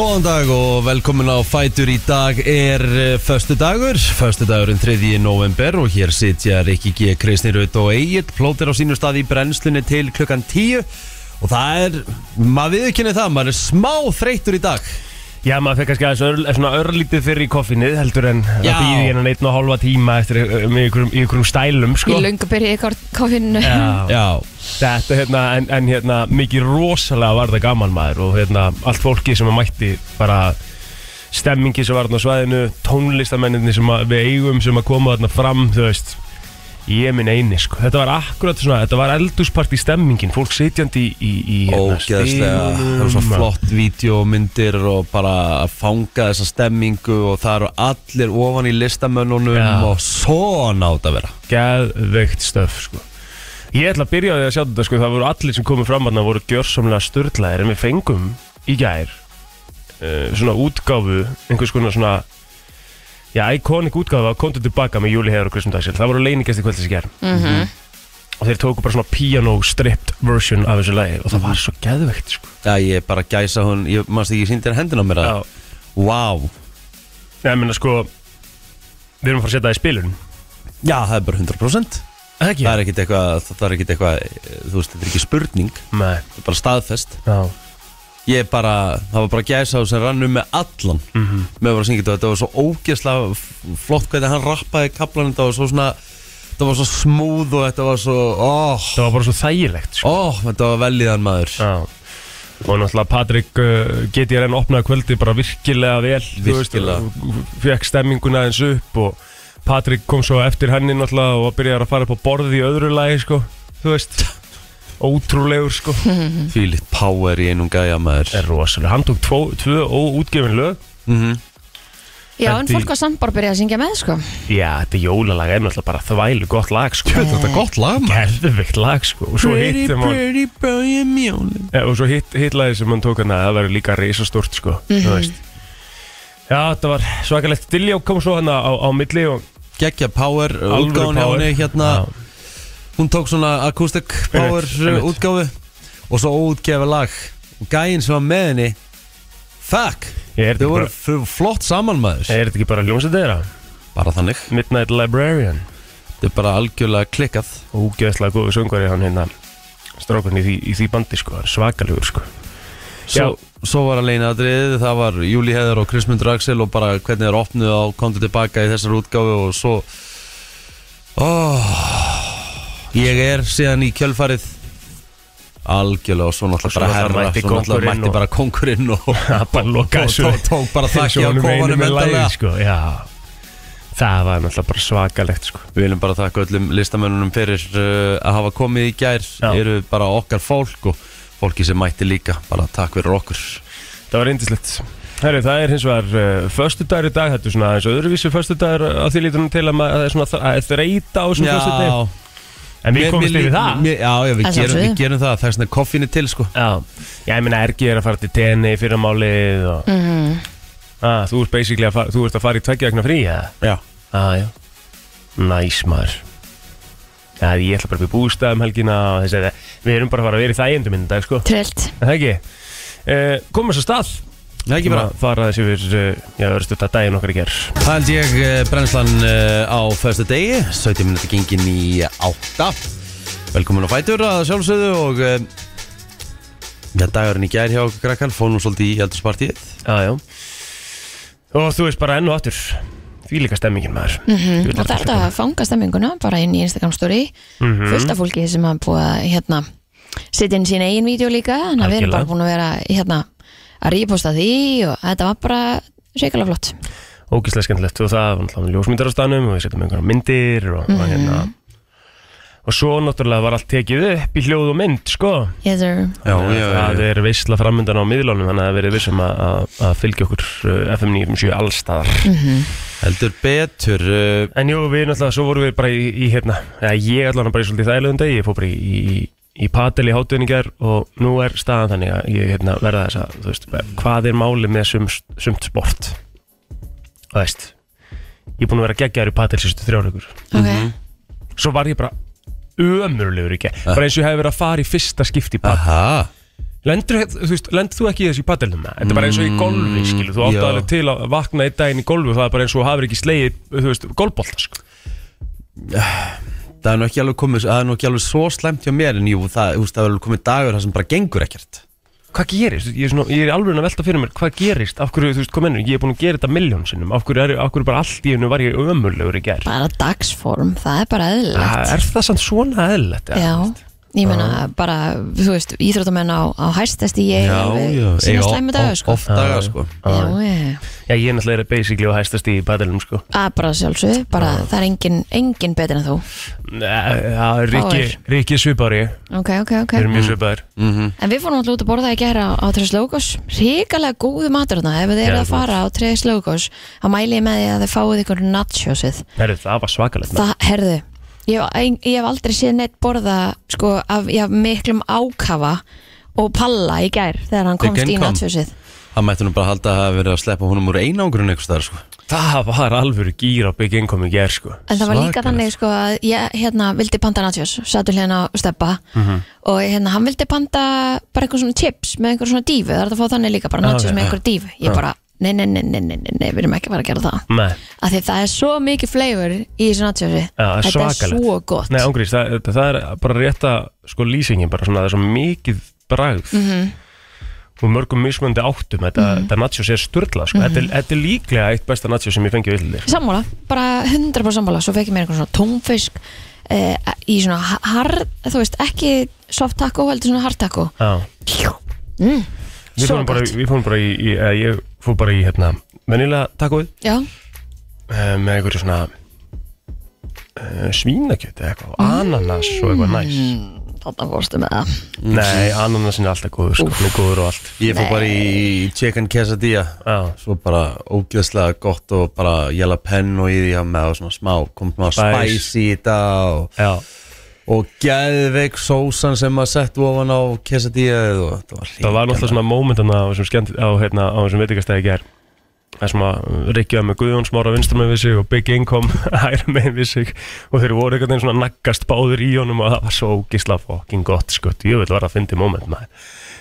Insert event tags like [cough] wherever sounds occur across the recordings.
Góðan dag og velkomin á Fætur í dag er uh, föstu dagur, föstu dagurinn 3. november og hér sitja Rikki G. Kristi Raut og Egil plótir á sínu stað í brennslunni til klukkan 10 og það er, maður viðkynni það, maður er smá þreytur í dag Já, maður fekk kannski aðeins svona örlítið fyrir í koffinnið heldur en Já. það býði hennan einn og hálfa tíma eftir uh, með ykkurum, ykkurum stælum sko. Í löngu byrja í koffinu Já, Já, þetta hérna, en, en hérna mikið rosalega var það gaman maður og hérna allt fólki sem að mætti bara stemmingi sem var þarna á svæðinu tónlistamenninni sem að, við eigum sem að koma þarna fram, þú veist ég minn eini, sko, þetta var akkurat svona þetta var eldurspart í stemmingin fólk sitjandi í, í, í hérna, ógeðslega, það er svo stigunum. flott vídeomyndir og bara að fanga þessa stemmingu og það eru allir ofan í listamönnunum Já. og svo nátt að vera geðveikt stöf sko. Ég ætla að byrja á því að sjá þetta sko, það voru allir sem komið fram að voru gjörsamlega störtlaðir en við fengum í gær uh, svona útgáfu einhvers konar svona já, iconic útgáfu að kontu tilbaka með Júli Heiðar og Kristján Dagsel, það voru leiningæsti kvölds í gær. Mhm. og þeir tóku bara svona piano stripped version af þessu lagi og það var svo geðveikt sko. Já, ég er bara gæsa hún, ég mannst ekki sýndir hendina á mér að, Já, wow ég meina sko við erum að fara að setja það í spilun. Já, það er bara 100% Það ekki? Það er ekkit eitthvað, það er ekkit eitthvað, þú veist, þetta er ekki spurning, Nei, það er bara staðfest. já, Ég bara, það var bara gæsa á sem rann um með allan mhm með að vera að syngja þetta, þetta var svo ógeðslega flott hvernig hann rappaði kaplan, þetta var svo svona, þetta var svo smúð og þetta var svo, óh, Það var bara svo þægilegt sko. óh, þetta var velíðan maður. Já Og náttúrulega Patrik uh, GTRN opnaði kvöldi bara virkilega vel Virkilega. Fekk stemminguna eins upp og Patrik kom svo eftir henni náttúrulega og byrjaði að fara upp á borðið í öðru lagi sko Þú veist Ótrúlegur sko. [laughs] Fýlitt power í einum gæja maður. Er rosalega. Hann tók tvo, tvö óútgefin lög. Mm Já, en Þetta í- fólk var samt bara að syngja með sko. Já, þetta jólalag er náttúrulega bara þvælu gott lag sko. Þetta er gott lag maður. Gerðvikt lag sko. Og svo hitt sem hann pretty boy mjólin. Ja, og svo hitt, hitt lagið sem hann tók hann að það verður líka reisastort sko. Þú veist. Já, þetta var svakalegt. Diljá kom svo hann á, á milli og Gekkja power, alvöru útgáðan hjá power. henni hérna, Já. Hún tók svona acoustic power einmitt. útgáfu og svo óutgefa lag. Og gæinn sem var með henni, fuck, er þau voru bara, flott saman maður. er þetta ekki bara hljómsveit þeirra? Bara þannig, Midnight Librarian þetta er bara algjörlega klikkað. Ógeðslega góðu söngvari hann hérna strákurinn í, í því bandi sko, er svakalegur sko Svo, svo var að leina aðrið, það var Júli Heðar og Krismundur Axel og bara hvernig þeir opnuð á komdu tilbaka í þessar útgáfu og svo oh, Ég er síðan í kjölfarið algjörlega og svo náttúrulega bara herra, svo náttúrulega mætti bara kongurinn [laughs] og tók, bara þakki á lagið, endalega það var náttúrulega bara svakalegt sko. Við viljum bara þakka öllum listamönnunum fyrir uh, að hafa komið í gær. Eru bara okkar fólk og fólki sem mætti líka. Bara takk fyrir okkur. Það var reyndislegt Herri, það er hins vegar uh, föstudagur í dag, þetta er svona eins og öðruvísi föstudagur að því lítunum til að að það er svona að það er þreita á þessum föstudegi En við komumst yfir það. mér, Já, já, við Að gerum, við sjálfsögðu. gerum það. Þess vegna koffinni til sko. Já, já ég meina Ergi er að fara til tenni fyrir málið og mm. ah, þú ert basically að fara, þú ert að fara í tveggjagna frí, eða? Já. Ah, já. Næs maður. Já, ég ætla bara upp í bústæðum helgina og þess að við erum bara að fara að vera í þægjendum minn dag, sko. Trillt. Er Það ekki? Uh, Komum svo stað Það er ekki bara. Að fara þessi fyrir, uh, já, öðrustu þetta daginn okkar í ger Það held ég uh, brennslan uh, á fyrstu degi. 17 minúti gengin í 8 Velkomin á Fætur að sjálfsögðu og Já, dagurinn í gær hjá Fóð nú svolítið í eldurspartíð Já, já. Og þú veist bara enn og aftur líka stemmingin maður. Mm Ég vil Og alltaf þetta. fanga stemminguna bara inn í Instagram story. Mhm. Fullt af fólki sem hafa búið að hérna setja inn sín eigin vídeo líka Þannig að við erum Algjörlega. bara búin að vera hérna að ríposta því og þetta var bara reykjala flott. Ógislega skemmtilegt og það var náttúrulega ljósmyndar á stanum og við setjum einhverja myndir og, og hérna. Og svo náttúrulega var allt tekið upp í hljóð og mynd, sko. Yes Já, Það já. er veistla framöndan á miðlunum þannig að verið vissum að, að, að fylgja okkur uh, FM 97 allstaðar Heldur betur uh, En jú, við náttúrulega, svo vorum við bara í, í hérna ja, Ég allan bara í svolítið þægilegum degi Ég fór bara í, í, í padel í ger og nú er staðan þannig að ég hérna, verða þess að, veist, hvað er máli með sum, sumt sport? Þú veist Ég er búin að vera geggjaður í padel sístu þrjáraugur Ok, Svo var ég bara ömurlegur í ger Bara eins og ég hef verið að fara í fyrsta skipti í padel. Aha. Lendur, þú veist, lendur þú ekki í þessu í paddelnum? Þetta er bara eins og í golfi, skilu Þú já. alveg til að vakna einn daginn í golfi og það er bara eins og þú hafir ekki veist, golfbolta, sko Það er nú ekki alveg komið, það er nú ekki alveg svo slemt hjá mér En jú, það, þú veist, það er alveg komið dagur Það sem bara gengur ekkert Hvað gerist? Ég er, svona, ég er alveg að velta fyrir mér, hvað gerist? Af hverju, þú veist, hvað mennur, ég er búin að gera þetta miljón sinnum Af hverju, er, af hverju bara allt í hennu var ég ömurlegur í gær bara dagsform, það er bara eðlilegt Er það samt svona eðlilegt? Já, ég meina bara, þú veist, íþróttamenn á, á hæstest í ég sína Eiga slæmi o- dagar, sko. Oft dagar, sko. Já, ég, Já, ég er náttúrulega basically og hæstast í paddelum, sko. Að bara sjálfsög bara, það er engin, engin betur en þú. Já, Rikki, Fáir. Rikki svipari Ok, ok, ok. Mjög svipaðir. En við fórum alltaf út að borða í gera á, á Tres Logos Ríkalega góðu matur þarna. Ef þið eru að fara á Tres Logos þá mæli ég með því að þið fáið ykkur nachosið. Herru, það var svakalegt. Það, herðu Ég, ég hef aldrei séð neitt borða sko af já, miklum ákafa og palla í gær þegar hann komst í income. nachosið Það mætti nú bara halda að hafa verið að sleppa honum úr einangrun eitthvað staðar, sko. Það var alvöru gýr á Big Income í ger, sko. En það var líka Svakalegt. þannig sko að ég hérna vildi panta nachos Sattu hérna á steppa. Mhm. Og hérna hann vildi panta bara eitthvað svona chips með einhver svona dífu Það er að fá þannig líka bara nachos ok, með einhver dífu Ég bara, nei, nei, nei, nei, nei, nei, nei, við erum ekki að fara að gera það. Nei, Af því það er svo mikið flavor í þessu nachosi Já, það er Þetta er svakalegt. svo gott. Nei, ángrís, það, það, það er bara rétta sko lýsingin, bara svona það er svo mikið bragð. Mhm. og mörgum mismöndi áttum. Þetta, þetta nachos er sturla, sko. þetta, er, Mhm. þetta er líklega eitt besta nachos sem ég fengi villir Sammála, bara 100% sammála. Svo fekk ég mér einhver svona tónfisk eh, Í svona hard, þú veist, ekki soft taco heldur svona hard taco. Já, mm, við Svo fórum bara, gott. við fórum bara í, í eða ég fór bara í hérna, venjulega tacoið. Já, uh, með einhverju svona uh, svínakjöt eða eitthvað, ananas og eitthvað næs. þarna fórstu með það. Nei, ananasin er alltaf góður, sko, hann er góður og allt. Ég fór bara í chicken quesadilla. Já, Svo bara ógeðslega gott og bara jalapeno í því að með og svona smá Kom smá Spice. spice í þetta og, já, og geðveik sósan sem maður sett ofan á quesadilla og þetta var það var náttúrulega svona momentan á þessum veitingastæði ger það sem að Rikki var með Guðjón smára vinstra með við sig og Big Income [laughs] hæra með við sig. Og þeir voru veginn svona naggast báður í honum og það var svo ógisla fokking gott sko, ég vil vera að fyndi moment maður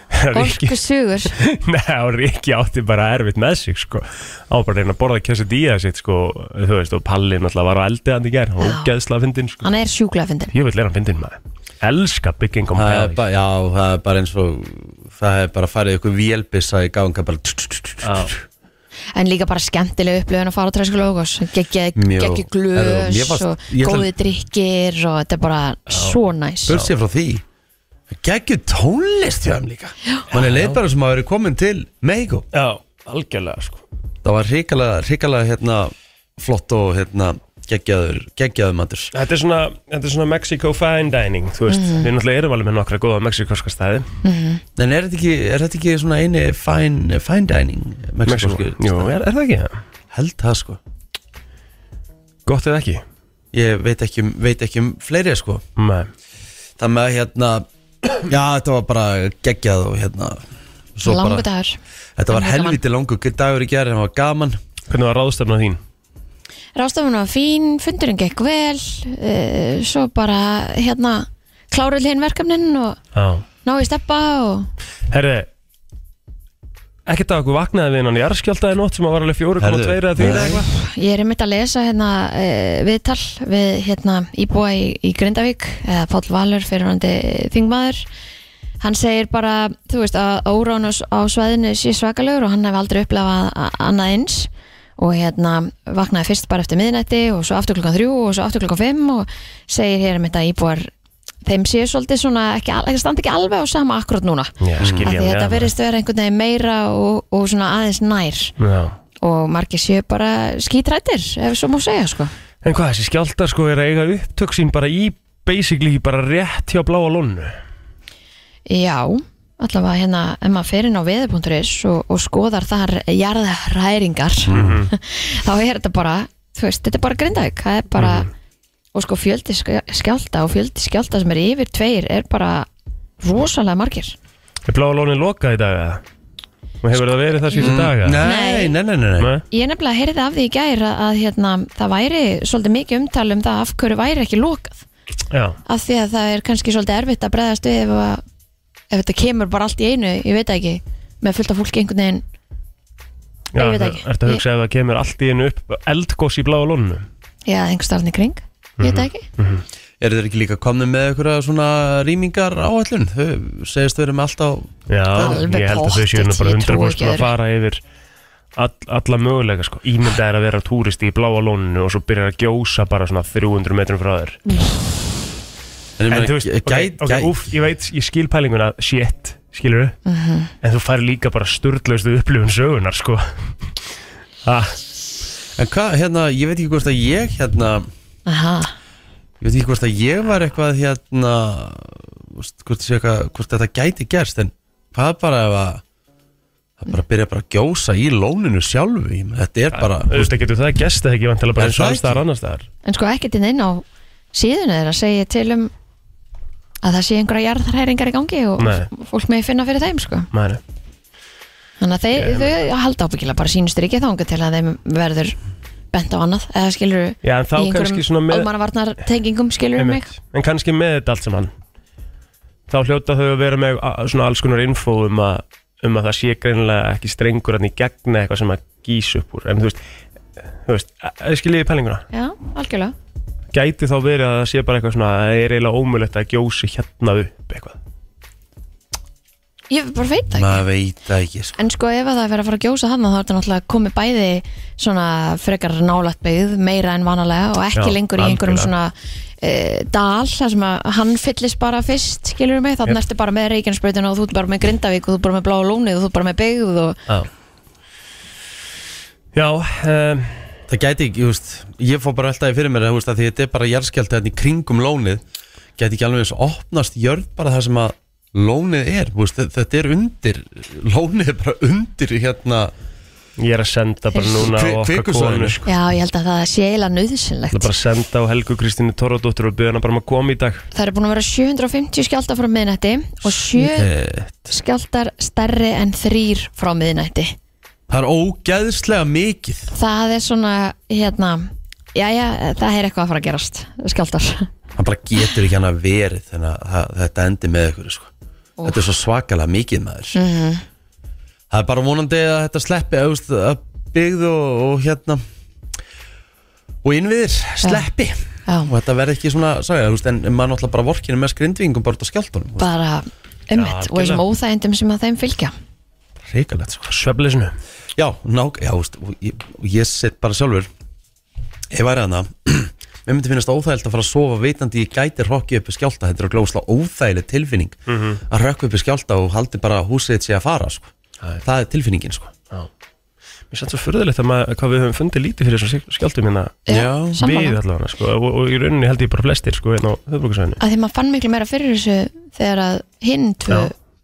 Rikki, Orku sugur [laughs] Nei, og Rikki átti bara erfitt með sig sko, á bara að reyna að borða díða sitt sko, þú veist, og Palli náttúrulega var á eldið hann í ger, Já. ógeðsla fyndin sko, Hann er sjúklega fyndin ég vil vera að fyndin maður. Elska Big Income Það er bara, já, það er bara eins og það er bara farið ykkur vélbissa í ganga bara Já. En líka bara skemmtileg upplifun að fara á Logos Gekkja Mjög. gekkja Herru, glös mér fannst- og ég ætla- góði drikkir og þetta er bara svo næs. Börsið frá því Gekkju tónlist hjá þeim líka. Man er leið bara sem að vera komin til Mexico Já, algjörlega sko. Það var hrikalega, hrikalega hérna flott og hérna geggjaður, geggjaður matur. Þetta er svona, þetta er svona Mexico fine dining Þú veist, við náttúrulega erum alveg með nokkra góða mexikorska staði En er þetta ekki, er þetta ekki svona eini fine, fine dining Mexiko, Mexiko jú, er, er það ekki? Held það sko. Gott eða ekki? Ég veit ekki, um- veit ekki um fleiri sko. Nei. Það með að hérna Já, þetta var bara geggjað og hérna svo Langu bara, dagur. Þetta var Langur helviti langu dagur í gerð, það var gaman. Hvernig var ráðstefna þín? Rástafun var fín, fundurinn gekk vel uh, Svo bara hérna Klárið hinn verkefnin og Já. ná í steppa og Herði Ekkert að okkur vaknaði við hann í jarðskjáltaði nótt sem að var alveg 4,2 Herðu, eða 3 eða eitthvað. Ég er einmitt að lesa hérna uh, viðtal við hérna íbúa í, í Grindavík eða Páll Valur fyrirhandi þingmaður. Hann segir bara, þú veist, að órán á á svæðinu sé svakalegur og hann hef aldrei upplefað a- annað eins. Og hérna vaknaði fyrst bara eftir miðnætti og svo aftur klukkan þrjú og svo aftur klukkan fimm og segir hér einmitt að íbúar þeim sé svolítið svona ekki, ekki standi ekki alveg á sama akkurat núna. Já, skilja því þetta verðist vera einhvern veginn meira og, og svona aðeins nær. Já. Og margir séu bara skítrættir ef svo má segja sko. En hvað, þessi skjáltar sko er að eiga upptök sín bara í basically bara rétt hjá bláa lónu Já, allavega hérna ef maður fer inn á veður.is og, og skoðar þar jarðhræringar [laughs] þá er þetta bara þú veist, þetta er bara grindavík. Það er bara, og sko fjöldi sk- skjálta og fjöldi skjálta sem er yfir tveir er bara rosalega margir Er bláa lónin lokað í dag eða? Og hefur það verið það síðustu daga? Nei, Nei. nei, nei, nei? Ég nefnilega heyrði af því í gær að, að hérna, það væri svolítið mikið umtal um það af hverju væri ekki lokað Já, af því að það er kannski svolítið erfitt að bregðast við ef að ef þetta kemur bara allt í einu, ég veit það ekki með fullt af fólki einhvern veginn Já, Ég veit ekki. Ertu að hugsa ef það kemur allt í einu upp eldgós í bláa lóninu? já, einhver starfni kring, ég veit það ekki. Er þeir ekki líka komni með eitthvað svona rýmingar áallun? Þau segist verið með allt á Já, ég held að þau séu pottþétt, bara ég trúi 100% ekki að fara yfir all, alla möguleika sko. Ímynda er að vera túristi í bláa lóninu og svo byrjar að gjósa bara svona 300 metrum frá þér. En, ég En meina, þú veist, ok, gæt, ok, gæt, úff, ég veit, ég skil pælinguna shit, skilur Mhm. En þú fær líka bara sturglaustu upplifun sögunar sko. Ah, En hvað, hérna, ég veit ekki hvort að ég hérna Aha. Ég veit ekki hvort að ég var eitthvað hérna hvort, hvort, sé eitthvað, hvort þetta gæti gerst En hvað bara ef að Það bara byrja bara að gjósa í lóninu sjálfu ég Þetta er bara Þú veist, það getur það gest eða ekki vantilega bara Er eins og það alls staðar ekki? annars staðar en sko ekkert inn á síðuna þeirra segja til um að það sé einhverja jarðhæringar í gangi og Nei. fólk með finna fyrir þeim sko Mæri. þannig að þeir, þau halda ábyggilega bara sínustur ekki þángu til að þeim verður bent á annað eða skilur Já, en þá kannski svona með almannavarnar tengingum skilur mig? Einmitt. En kannski með þetta allt saman. Þá hljóta þau að vera með a- svona alls konar info um að, um að það sé greinilega ekki strengur hann í gegna eitthvað sem að gís upp úr. En þú veist, þú veist, að skiljiði pælinguna? Já, algjörlega. Gæti þá verið að það sé bara eitthvað svona að það er eiginlega ómulett að gjósi hérna upp eitthvað ég bara veit það ekki Maður veit það ekki sko. En sko ef að það er verið að fara að gjósa hann þá er þetta náttúrulega komið bæði svona frekar nálægt byggð meira en vanalega og ekki Já, lengur í einhverjum algjörlega. svona e, dal þar sem að hann fyllist bara fyrst skilur mig, þannig Yep. ertu bara með Reykjanesbreytuna og þú ert bara með Grindavík og þú ert bara með Bláa Lónið og þú ert bara með byggð og Já Já, um, Það gæti ekki, þú veist Ég fór bara alltaf í fyrir mér þú veist, að Því þetta er bara jarðskjálta hérna í kringum lónið Gæti ekki alveg eins og opnast jörð bara það sem að lónið er veist, þe- Þetta er undir Lónið er bara undir hérna ég er að senda bara núna á okkar konu sko. já, ég held að það sé eiginlega nöðsynlegt ætla bara að senda á Helgu Kristínu Torradóttur og byrja hana bara um að koma í dag Það eru búin að vera 750 skjálta frá miðnætti og 7 Shit. skjáltar stærri en þrýr frá miðnætti Það er ógeðslega mikið Það er svona, hérna Já, já, það er eitthvað að fara að gerast Skjáltar Það bara getur ekki hann að verið Þannig að það- þetta endi með ykkur sko. Þetta er svo svakalega mikið maður. Mhm. Það er bara vonandi að þetta sleppi að, þú veist, að byggð og, og hérna og innviðir sleppi. Já, og þetta verði ekki svona sagði, veist, en maður náttúrulega bara vorkinu með skrindvingum bara út á skjáltunum bara ummitt og þessum óþægindum sem að þeim fylgja. Reikalegt sko. Svefleysinu já, nák, já, veist, og ég, og ég set bara sjálfur ég væri hana [clears throat] mér myndi finnast óþægild að fara að sofa veitandi ég gæti rokki upp í skjálta, þetta er að glósla óþægileg tilfinning að rökka upp í skjálta og haldi bara húsið sé að fara sko. það er tilfinningin sko. Já. Mér er satt svo furðulegt að maður, hvað við höfum fundið lítið fyrir þessum skjáltum hérna. Já, við allavega sko, og, og í rauninni held ég bara flestir sko hérna á höfbrukarsvæðinu að því maður fann miklu meira fyrir þessu þegar að hinn tvö,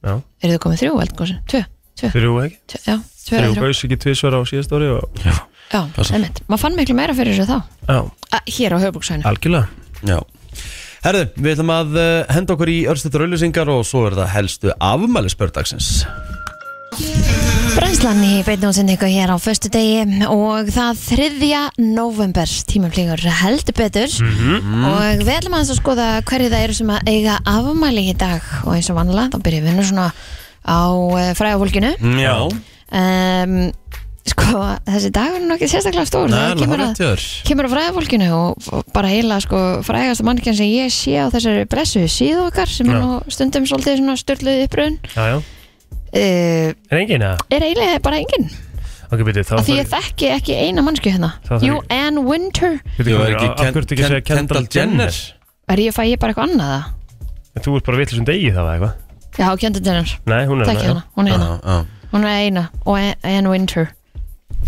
Já, eru þau komið þrjú eldgóðsum? Tvö, tvö, þrjú ekki? Tvö, já, tvö Þrjú eða þrjú. gaus ekki tvisvar á síðast ári og Já, Passar. einmitt, maður fann miklu meira fyrir þessu þá. Já, að, Hér á höfbruksvæðinu algjörlega. Já. Herðu, við ætlum að uh, henda okkur í örstutur auðlýsingar og svo er það helstu afmæli spördagsins Brænslan í beinni útsendingu hér á föstu degi og það 3. november tímum flýgur heldur betur. Og við ætlum aðeins að skoða hverju það eru sem að eiga afmæli í dag. Og eins og vanlega þá byrjum við nú svona á uh, frægafólkinu Já. Um, sko þessi dagur er nokkið sérstaklega stór Nei, það kemur að, kemur að frægafólkinu og og bara heila sko frægasta mannkjörn sem ég sé á þessari blessu síðu okkar sem er Já. nú stundum svolítið svona störluð uppröðun Já, já uh, Er enginn eða? er eiginlega bara enginn Ok, byrju, þá Af því ég þekki ekki eina mannsku hérna Jú, ég- Ann Winter hvað er ekki að segja Ken- Kendall Jenner? Er ég fæ ég bara eitthvað annað það? En Þú ert bara vitlega sem degi það, eða eitthvað? Já, Kendall Jenner, Nei, hún er hún er hérna. Hún er eina og Ann Winter.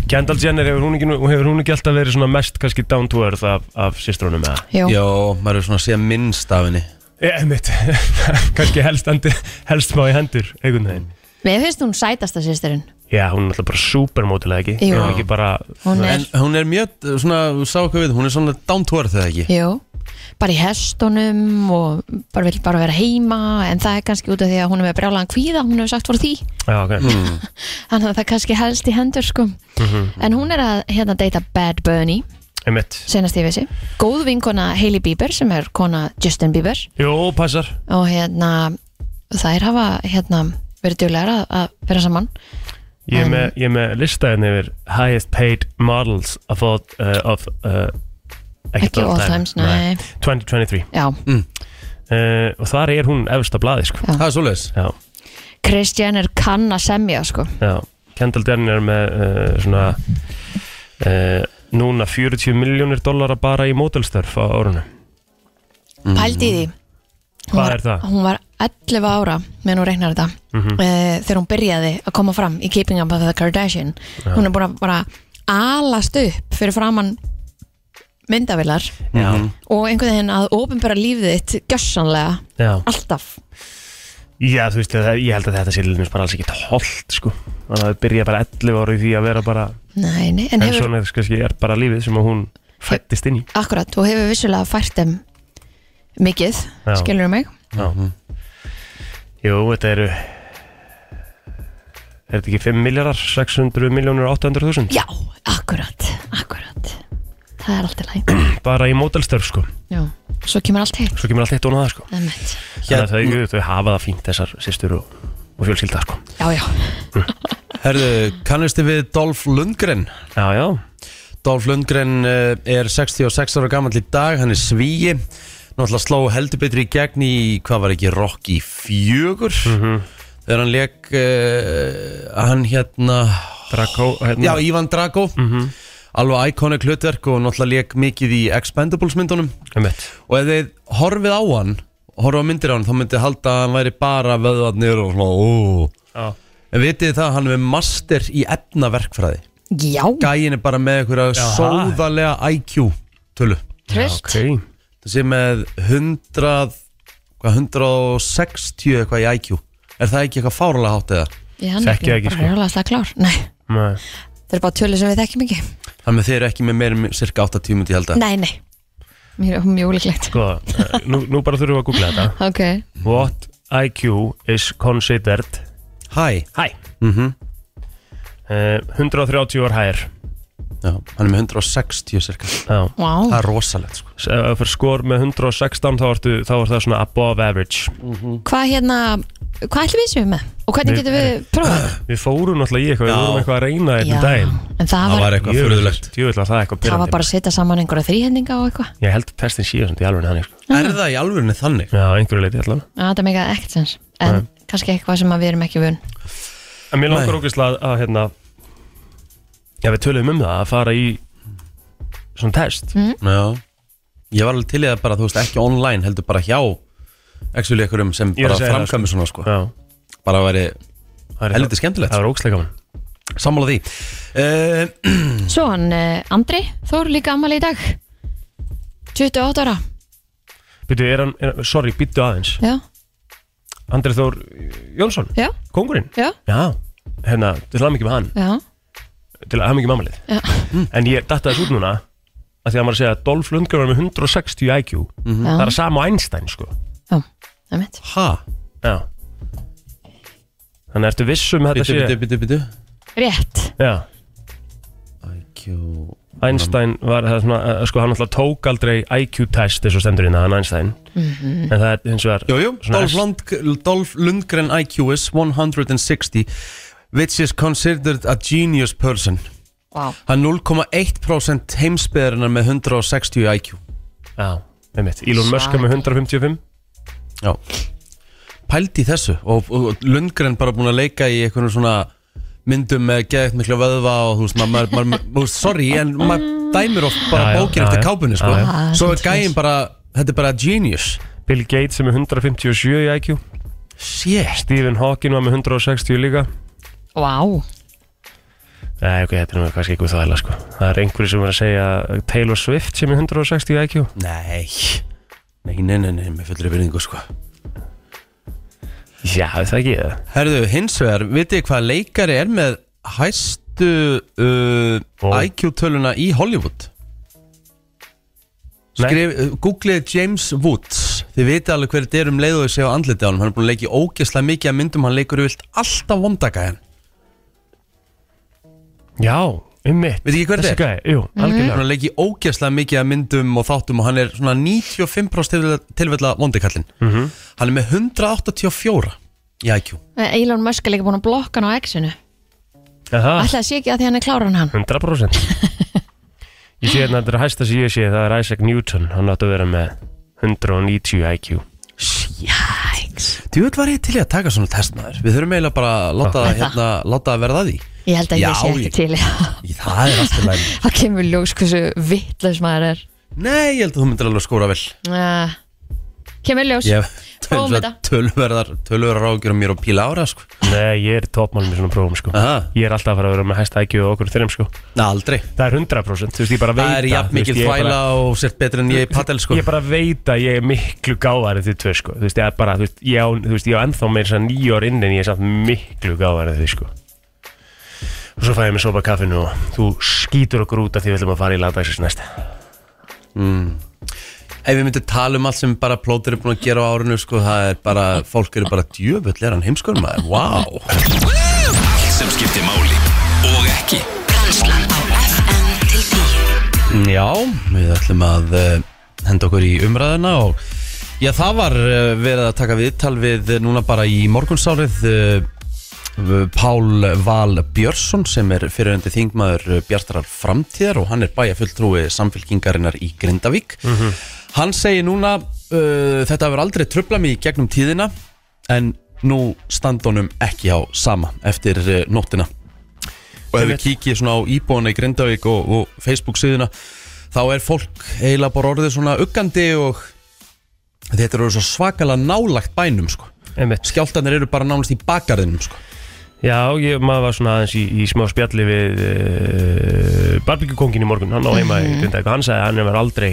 Kendall Jenner, hefur hún, ekki, nú- hefur hún ekki alltaf verið svona mest kannski down to earth af, af sýstrónum eða? Jú, Já, maður er svona að sé minnst af henni. Ég, mitt, [laughs] kannski helst, andi, helst má í hendur, einhvern veginn. Mér finnst hún sætasta sýstirinn Já, hún er alltaf bara supermótilega ekki? Jú. Hún er ekki bara Hún er, En hún er mjög, uh, svona, þú sá hvað við Hún er svona down to earth eða ekki? Jú bara í hestunum og bara vil bara vera heima en það er kannski út af því að hún er með brjálagan kvíða hún hefur sagt fyrir því. Já, ok. Mm. [laughs] þannig að það kannski helst í hendur sko. En hún er að hérna deyta Bad Bunny. Einmitt. Senast ég vissi. Góð vinkona Hailey Bieber sem er kona Justin Bieber. Jú, passar. Og hérna þær hafa hérna verið duglegar að, að vera saman. Ég er með, ég er með listaðin yfir highest paid models of all, uh, of, uh, Ekki all times, nei. 2023 Já, uh, og þar er hún efst á blaði sko. Já. Það er svoleiðis. Já, Kris Jenner kann að semja sko. Já. Kendall Jenner er með uh, svona uh, núna 40 miljónir dollara bara í mótelstörf á árunum Pældi í því. Hún Hvað var- er það? Hún var 11 ára meðan hún reiknar þetta. Mhm. uh, þegar hún byrjaði að koma fram í Keeping Up with the Kardashian. Hún er búin að bara alast upp fyrir framann myndavilar Já, og einhvern veginn að ofinbæra lífið þitt gjössanlega, já alltaf Já, þú veist, það, ég held að þetta sé lillins bara alls ekki holdt, sko. Þannig að það byrja bara 11 ára í því að vera bara, Nei, nei, en en hefur, svona kannski er bara lífið sem að hún fættist inn í. akkurat, þú hefur vissulega fært þeim mikið, Já. skilur mig Já. Jú, þetta eru, er þetta ekki 5 miljardar, 600 miljónur, 800 þúsund? Já, akkurat, akkurat það er alltaf læg [clears throat] Bara í mótelstörf, sko. Já, svo kemur allt hitt Svo kemur allt eitt og það, sko. Emmett. Þannig að þau, þau hafa það fínt, þessar sýstur og, og fjölskylda, sko. Já, já, [laughs] Herðu, kannistu við Dolph Lundgren? Já, já. Dolph Lundgren uh, er 66 ára gammal í dag, hann er svíi Náttúrulega sló heldur betur í gegn í, hvað var ekki, Rocky 4 Þegar hann leik, uh, hann hérna, Draco, hérna. já, Ivan Drago Alveg iconic hlutverk og náttúrulega leik mikið í Expendables myndunum. Og ef þið horfið á hann, horfið á myndir á hann Þá myndið halda að hann væri bara vöðvarnir og svona, ó Já. En vitið það, hann er master í efnaverkfræði já, Gæin er bara með einhverja Jaha. sóðarlega IQ tölu tröst Ok. Það sé með 100 hvað, 160 eitthvað í IQ Er það ekki eitthvað fáralega hátt eða? Ég hann Þekki það ekki, bara sko. rjóðlega slag klár Nei, Nei. Það er bara tölur sem við þekkjum ekki. Þannig að þið eru ekki með meira en cirka 80 myndi ég held að. Nei, nei, mjög, mjög ólíklegt. Sko, eh, nú, nú bara þurfum við að googla þetta. [laughs] Ok, What IQ is considered Hæ, high? mhm. Uh, 130 ár hær Já, hann er með 160 cirka vá. Það er rosalegt sko. S- Ef það fyrir skor með 116 þá, ertu, þá er það svona above average. Hvað hérna, hvað ætlum við séum með? Og hvernig Við- getum við prófað? Við fórum náttúrulega í eitthvað, við vorum eitthvað að reyna þetta daginn. en það Það var, var eitthvað var það eitthvað það var bara að setja saman einhverja þrýhendinga og eitthvað. Ég held að testin síðan sem í alveg hann sko. Er það í alvörunni þannig? Já, einhverju leiti Já, það meikaði ekkert sens. En kannski eitthvað sem að við erum ekki vun En mér langar Nei. ógeðslega að, að hérna Já, við töluðum um það að fara í svona test. Já. Ég var alveg til í það bara, þú veist, ekki online heldur bara hjá Actually einhverjum sem Ég er bara að segja það, framkvæmi svona sko. Já, Bara að veri það er helviti skemmtilegt. Það var ógeðslega gaman. Sammála því. Uh, [clears throat] Svo hann uh, Andri Þór líka ammali í dag. 28 ára. Býtu, er hann, er, sorry, býttu aðeins. Já, Andri Þór Jónsson, já, kongurinn já, Já, hérna, til að mikið með hann. Já Til að mikið mammalið. Já. En ég datta þess út núna að Því að maður segja að Dolph Lundgren var með 160 IQ Það er að sama á Einstein, sko. Já, það mitt Ha? Já. Þannig ertu vissum að Bitu, þetta bitu, sé bitu, bitu Rétt. Já, IQ Einstein var það svona, uh, sko hann alltaf tók aldrei IQ-test eins og stendur inn að hann Einstein. En það er hins vegar Dolph Lundgren IQ is 160 Which is considered a genius person. Vá, Hann er 0,1% heimsbyðarinnar með 160 IQ Já, einmitt. Elon Musk er með 155 Já. Pældi í þessu og, og Lundgren bara búin að leika í einhvern svona myndum með geðið miklu vöðva og þú veist, maður, maður, maður, sorry, en maður dæmir oft bara já, eftir já. kápunni, sko. Svo er gæinn bara, þetta er bara genius. Bill Gates er með 157 í IQ Shit. Stephen Hawking var með 160 líka vá. Nei, ok, þetta er nú kannski eitthvað þvægla sko. Það er einhverju sem er að segja Taylor Swift sem er 160 í IQ Nei. Nei, nei, nei, nei, með fullri vinningu, sko. Já, það er ekki það Herðu, hins vegar, vitið hvað leikari er með hæstu uh, Ó. IQ-töluna í Hollywood? Skrif, uh, googlið James Woods. Þið vitið alveg hver þetta er um leiðu að segja á andliti á hann Hann er búin að leiki ógeðslega mikið að myndum. Hann leikur vilt alltaf vondaka henn Já, um mitt. Veit ekki hver Þessi þetta er? jú, algjörlega. Hann leikir ógeðslega mikið að myndum og þáttum og hann er svona 95% tilfella vondikallin Mhm. Hann er með 184 í IQ Elon Musk er líka búin að blokka hann á X-inu. Aha, Ætlaði sé ekki að því hann er kláran hann. 100% [laughs] Ég sé hérna, þetta er hæsta sem ég sé Það er Isaac Newton, hann átti að vera með 190 IQ Jæks Þú veit var ég til í að taka svona testmaður Við þurfum eiginlega bara að láta, hérna, láta að verða að því Ég held að Já, ég sé ekki ég- til í það er alltaf læg [laughs] Það kemur ljós hversu vittlaus maður er. Nei, ég held að þú myndir alveg skóra vel. Uh, Kemur ljós. Ég Prófum þetta. tölverðar Tölverðar ágjur mér og píla ára sko. Nei, ég er toppmálum í svona prófum sko. Aha, Ég er alltaf að fara að vera með hæsta IQ og okkur þeirrim sko. Nei, aldrei. Það er 100% Þú veist, ég bara veit Það er jafn bara- þvæla og sért betur en ég í padel sko. Ég bara veit að ég er miklu gáðar þið tvö sko. Þú veist, ég er bara, þú veist, ég á, þú veist, ég á ennþá meira þess að nýju ár inn en ég er samt miklu gáðar þið sko Og svo fæ ég mig sopa kaffinu og þú skýtur okkur út af því við ætlum að fara í lagdagsins næst. Mm. Ef við myndum tala um allt sem bara plótur er búin að gera á árinu sko, það er bara, fólk eru bara djöfull er hann heimskur maður, wow Allt sem skiptir máli og ekki. Brennslan á FM til 10 Já, við ætlum að uh, henda okkur í umræðina og já, það var uh, verið að taka viðtal við uh, núna bara í morgunsárið Pál Val Björnsson sem er fyriröndi þingmaður Bjartarar framtíðar og hann er bæjafulltrúi samfélkingarinnar í Grindavík Hann segir núna uh, þetta hefur aldrei tröfla mig gegnum tíðina en nú standunum ekki á sama eftir uh, nóttina og ef við kíkið svona á íbúana í Grindavík og, og Facebook síðuna þá er fólk eiginlega bara orðið svona uggandi og þetta eru svakalega nálagt bænum sko. Skjáltanir eru bara nánast í bakgarðinum sko. Já, ég, maður var svona aðeins í, í smá spjalli við uh, barbíkukongin í morgun, hann á heima í Grindavík og hann sagði að hann hefur aldrei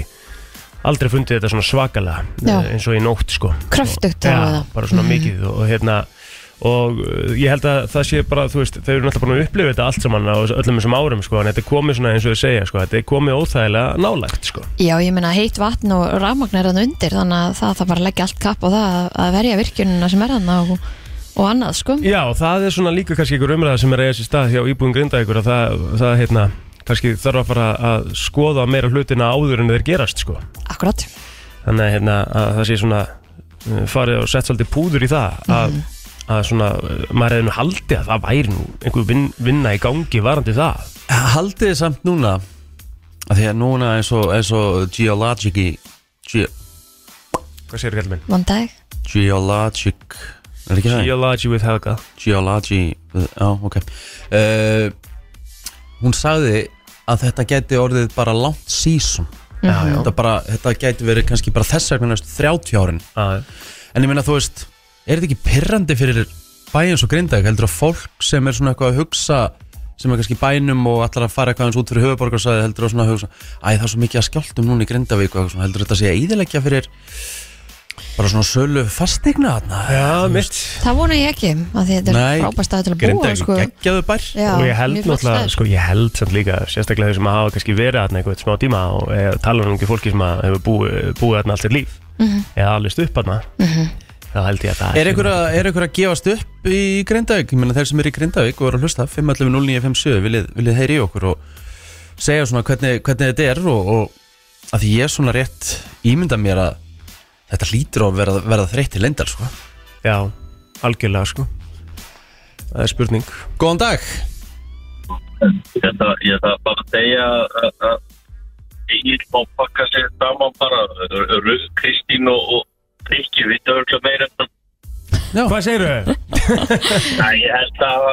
aldrei fundið þetta svona svakalega Já. eh, eins og í nótt sko á það. bara svona mikið og, og hérna og uh, ég held að það sé bara, þú veist, þau eru náttúrulega búin að upplifa þetta allt saman á öllum þessum árum sko, en þetta komið svona eins og þau segja sko, þetta er komið óþægilega nálægt sko. Já, ég meina heitt vatn og rafmagn er þannig undir þannig að það þarf bara að leggja allt kapp á það að- verja virkjunina sem er þannig og, og annað sko Já, það er svona líka kannski ykkur umræða sem er að eiga sér stað hjá íbúin Grindavíkur að það, það hérna, kannski þarf að fara að skoða meira hlutina áður en þeir gerast sko. Akkurat þannig að, hérna, að það sé svona uh, farið og sett svolítið púður í það að, að svona, uh, maður hefði nú haldið að það væri nú einhver vin, vinna í gangi varandi það Haldið samt núna að því að núna eins og, eins og geologic ge, Hvað segir kallmenn? Von dag geologic? Geology with Helga. Geology Já, ok. Uh, Hún sagði að þetta geti orðið bara langt season. Já, já. þetta, bara, þetta geti verið kannski bara þess vegna næstu 30 árin. Að, En ég meina þú veist, er þetta ekki pirrandi fyrir bæinn svo grindag heldur að fólk sem er svona eitthvað að hugsa sem er kannski bænum og ætlar að fara eitthvað eins út fyrir höfuborgarsæði heldur að svona hugsa Æ, það er svo mikið að skjáltum núna í Grindavík og eitthvað svona, heldur þetta sé að íðilegja fyrir bara svona sölu fastegna þarna. Já, mitt. Það vona ég ekki að því þetta er frábært stað til að búa Grindavík sko. geggjaðu bær. Já, og ég held mjög flott náttúrulega, staður. sko, ég held samt líka sérstaklega þau sem hafa kannski verið þarna eitthvað smá tíma og e, tala um ekki fólki sem að hefur búið, búið þarna allt í líf. Eða alveg upp þarna. Þá held ég að það Er einhver, að, er einhver að gefast upp í Grindavík? Ég meina þeir sem er í Grindavík og eru að hlusta 511-0957, viljið, viljið heyri í okkur og segja svona hvernig, hvernig þetta er og, og að því ég er svona rétt ímynda mér að þetta hlýtur á að verða, verða þreytt í leyndal sko. Já, algjörlega sko. Það er spurning. Góðan dag. Ég ætla, ég ætla bara að segja að- að Egil má pakka sér saman bara Rauð, Kristín og, og Rikki, við dörgla meira en það Já, Hvað segir þau? [laughs] Ég held að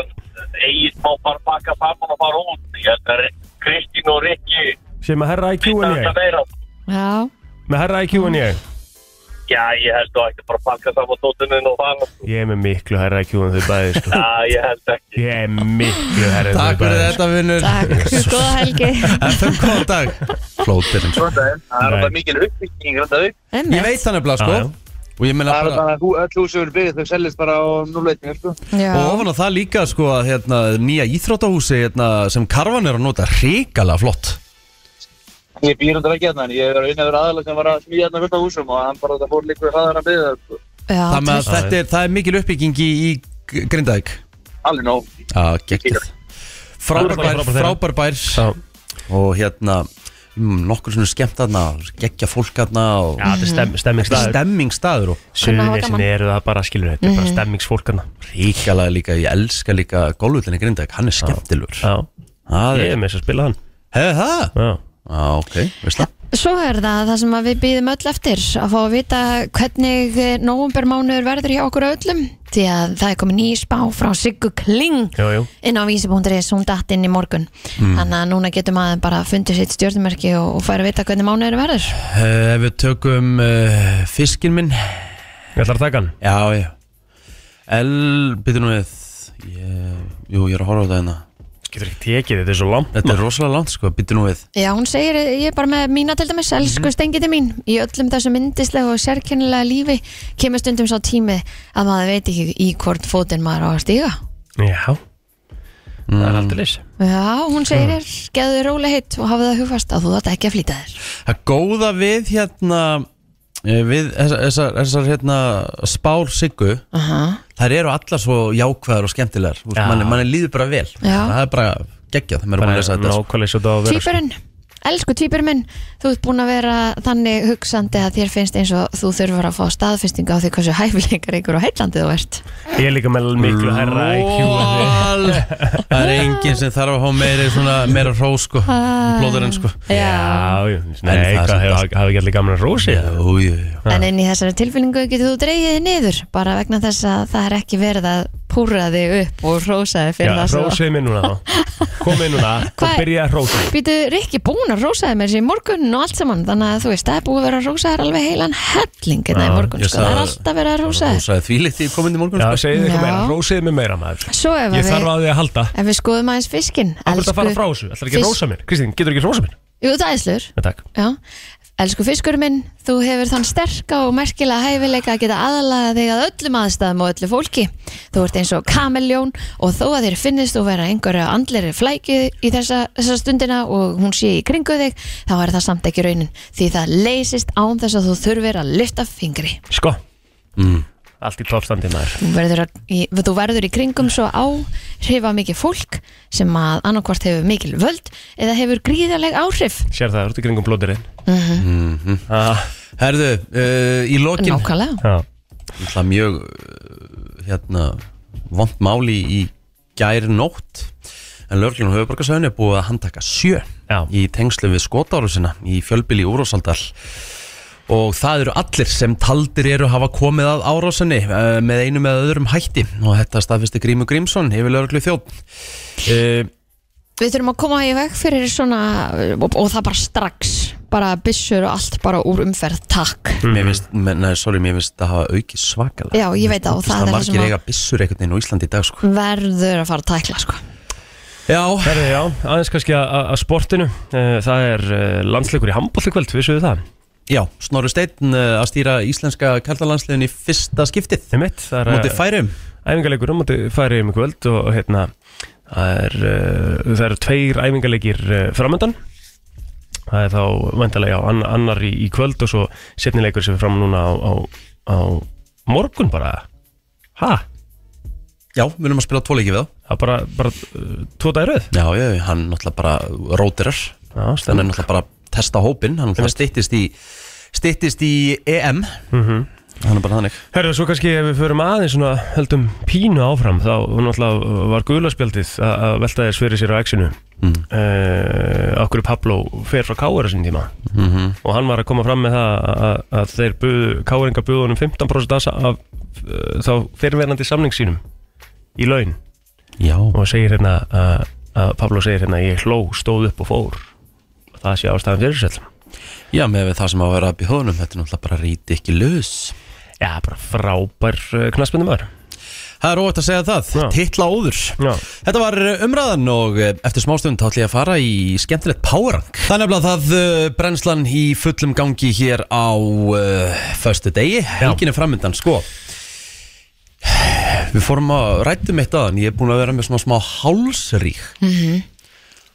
Egil má bara pakka saman og fara út. Ég held að Kristín og Rikki Sem að herra IQ en ég meira. Já, Með herra IQ en ég Já, ég held að ekki bara pakka saman tóttuninn og fara. Ég er með miklu herra IQ en þau bæði sko. Já, ég held ekki. Ég er miklu herra en þau takk fyrir þetta vinnur takk, góða helgi. FM, góðan dag. Flótirinn sko. Það er bara mikil uppbygging Grandavík. Ég veit hann nefnilega sko. Og ég meina Það er bara bara hú- öll hús sem eru byggðið, þau seljast bara á núleitinu, sko. Og ofan á það líka sko að hérna, nýja íþróttahúsi hérna, Ég býr undir ekki hérna, en ég er vinna yfir aðalega sem var að smíða hérna fullt af húsum og hann bara það fór líka við hraðar að byggða, sko. já Það með að þetta er, það er mikil uppbygging í, í Grindavík. Allir nóg. Já, geggjað. Frábær bær, Frábær bær. Já, Og hérna mm, Nokkur svona skemmt þarna Gekkja fólk þarna og Já, þetta er stem, stemmingsstaður. Stemmingstaður og gaman. eru það bara skilur Þetta bara stemmingsfólkana ríkalega líka Ég elska líka golvullinni Grindavík Hann er skemmtilegur. Já, Það ég er með þess að spila hann. Hefði það? Já, Já, ok, veist það. Svo er það það sem að við býðum öll eftir að fá að vita hvernig nóvumbermánuður verður hjá okkur öllum því að það er komið ný spá frá Siggu Kling jú, jú. inn á vísi.is, hún datt inn í morgun. Þannig að núna getur maður bara fundið sitt stjórnumerki og, og færa að vita hvernig mánuður verður. Uh, Ef við tökum uh, fiskin minn. Ég ætlar að taka hann. Já, já. El, byrju nú við. Ég, Jú, ég er að horfa á það hérna Getur ekki tekið, þetta er svo langt Þetta er rosalega langt, sko, byrju nú við. Já, hún segir, ég er bara með mína til dæmis elsku Mhm. stengiti mín, í öllum þessu myndislega og sérkennilega lífi kemur stundum sá tími að maður veit ekki í hvort fótinn maður á að stíga. Já, það er aldrei leys. Já, hún segir þér, geðu rólega hitt og hafa það hugfast að þú þetta ekki að flýta þér. Það góða við hérna við þessar, þessar, þessar hérna spár siggu Aha. þær eru allar svo jákvæðar og skemmtilegar Já. manni, manni líður bara vel Já. það er bara geggjað er þetta sko. nákvæmlega svo þetta á að vera Týpurinn, elsku týpurinn minn þú ert búin að vera þannig hugsandi að þér finnst eins og þú þurfur að fá staðfestingu á því hversu hæfileikar ykkur og heillandi þú ert Ég er líka með miklu herra þig. Lol. [laughs] það er enginn sem þarf að fá meira, svona, meira hrós sko, plóður en sko Já. Já, nei, það hefur allir gaman að rósi. En inn í þessari tilfinningu getur þú dreigið þig niður bara vegna þess að það er ekki verið að púra þig upp og rósa þig Já, fyrir það sem rósið mér núna þá Komið núna og byrja að rósa Býtu, Rikki búin að rósa þig með sér í morgun og allt saman. Þannig að þú veist, það er búið að vera að rósa þér alveg heilan helling hérna í morgun, sko, það er alltaf verið að rósa Þú þér sagði því litt í komandi morgun Já, sko. segið Já. meira, rósið mér meira maður. Svo ef Ég að þarf við, á því að halda. ef við skoðum aðeins fiskinn. Akkur þetta fara frá þessu, ætlar ekki að fisk- rósa mér? Kristín, getur ekki að rósa mér? Jú, það er slur. Já, elsku fiskur minn, þú hefur þann sterka og merkilega hæfileika að geta aðalaga þig að öllum aðstæðum og öllu fólki. Þú ert eins og kameljón og þó að þér finnist þú vera einhverja andleri flæki í þessa, þessa stundina og hún sé í kringu þig, þá er það samt ekki raunin því það leysist án þess að þú þurfir að lyfta fingri. Sko, mm. allt í toppstandi maður Þú verður, að, í, þú verður í kringum svo áhrifa mikið fólk sem að annarkvort hefur mikil völd eða hefur gríðarleg áhrif. Sér það, þú ert í kringum blóðirinn Herðu, uh, í lokin Nákvæmlega. Já, Það mjög uh, hérna, vond máli í gær nótt en lögreglun og höfuborgarsöðun er búið að handtaka sjö Já. í tengslu við skotárusina í fjölbili Úrósaldal og það eru allir sem taldir eru að hafa komið að árásinni uh, með einu með öðrum hætti. Og þetta staðfisti Grímur Grímsson yfir lögreglu þjótt uh, Við þurfum að koma í veg fyrir svona og, og það bara strax bara byssur og allt bara úr umferð takk. Mér finnst, nei, sorry, mér finnst það hafa aukið svakalega. Já, ég veit það og Mér finnst það er það margir sem eiga að byssur einhvern veginn á Íslandi í dag sko. verður að fara að tækla sko. Já, Herri, já, aðeins kannski að, að sportinu. Eh, Það er uh, landsleikur í handbólli kvöld, vissuðu það? já, Snorri Steinn uh, að stýra íslenska kærtalandsliðin í fyrsta skiptið. Þið mitt, það er Móti færum æfingarleikur á móti færi um kvöld og hérna það er, uh, það eru tveir æfingarleikir uh, framöndan það er þá vantarlega já, ann, annar í, í kvöld og svo setnileikur sem er fram núna á, á, á morgun bara. Ha, Já, við erum að spila tvo leiki við þá. Það er bara, bara uh, tvo dagir rauð Já, já, hann náttúrulega bara rótirar já, Þannig er stemming náttúrulega bara að testa hópin Hann náttúrulega styttist í Styttist í EM Mhm. Hann er bara þannig. Herðu, svo kannski ef við förum aðeins svona heldum pínu áfram þá náttúrulega var gulaspjaldið að að velta þess fyrir sér á exinu Mm. uh, okkur Pablo fer frá Káur þessum tíma. Mm og hann var að koma fram með það að, að þeir Káuringa buðu honum 15% af, af uh, þá fyrirverandi samning sínum í laun. Já, og segir hérna að, að Pablo segir hérna ég hló, stóð upp og fór. Og það sé ástæðan fyrir sér já, með það sem á að vera að honum Þetta er náttúrulega bara ríti ekki laus. Já, bara frábær knaspinu maður Það er óvægt að segja það, Já. titla óður. Já, Þetta var uh, umræðan og uh, eftir smástund þá ætlum ég að fara í skemmtilegt powerrank. Það er nefnilega það uh, brennslan í fullum gangi hér á uh, föstu degi, helgin er framöndan, sko. Við fórum að rættum eitt aðan, ég er búin að vera með svona smá hálsrík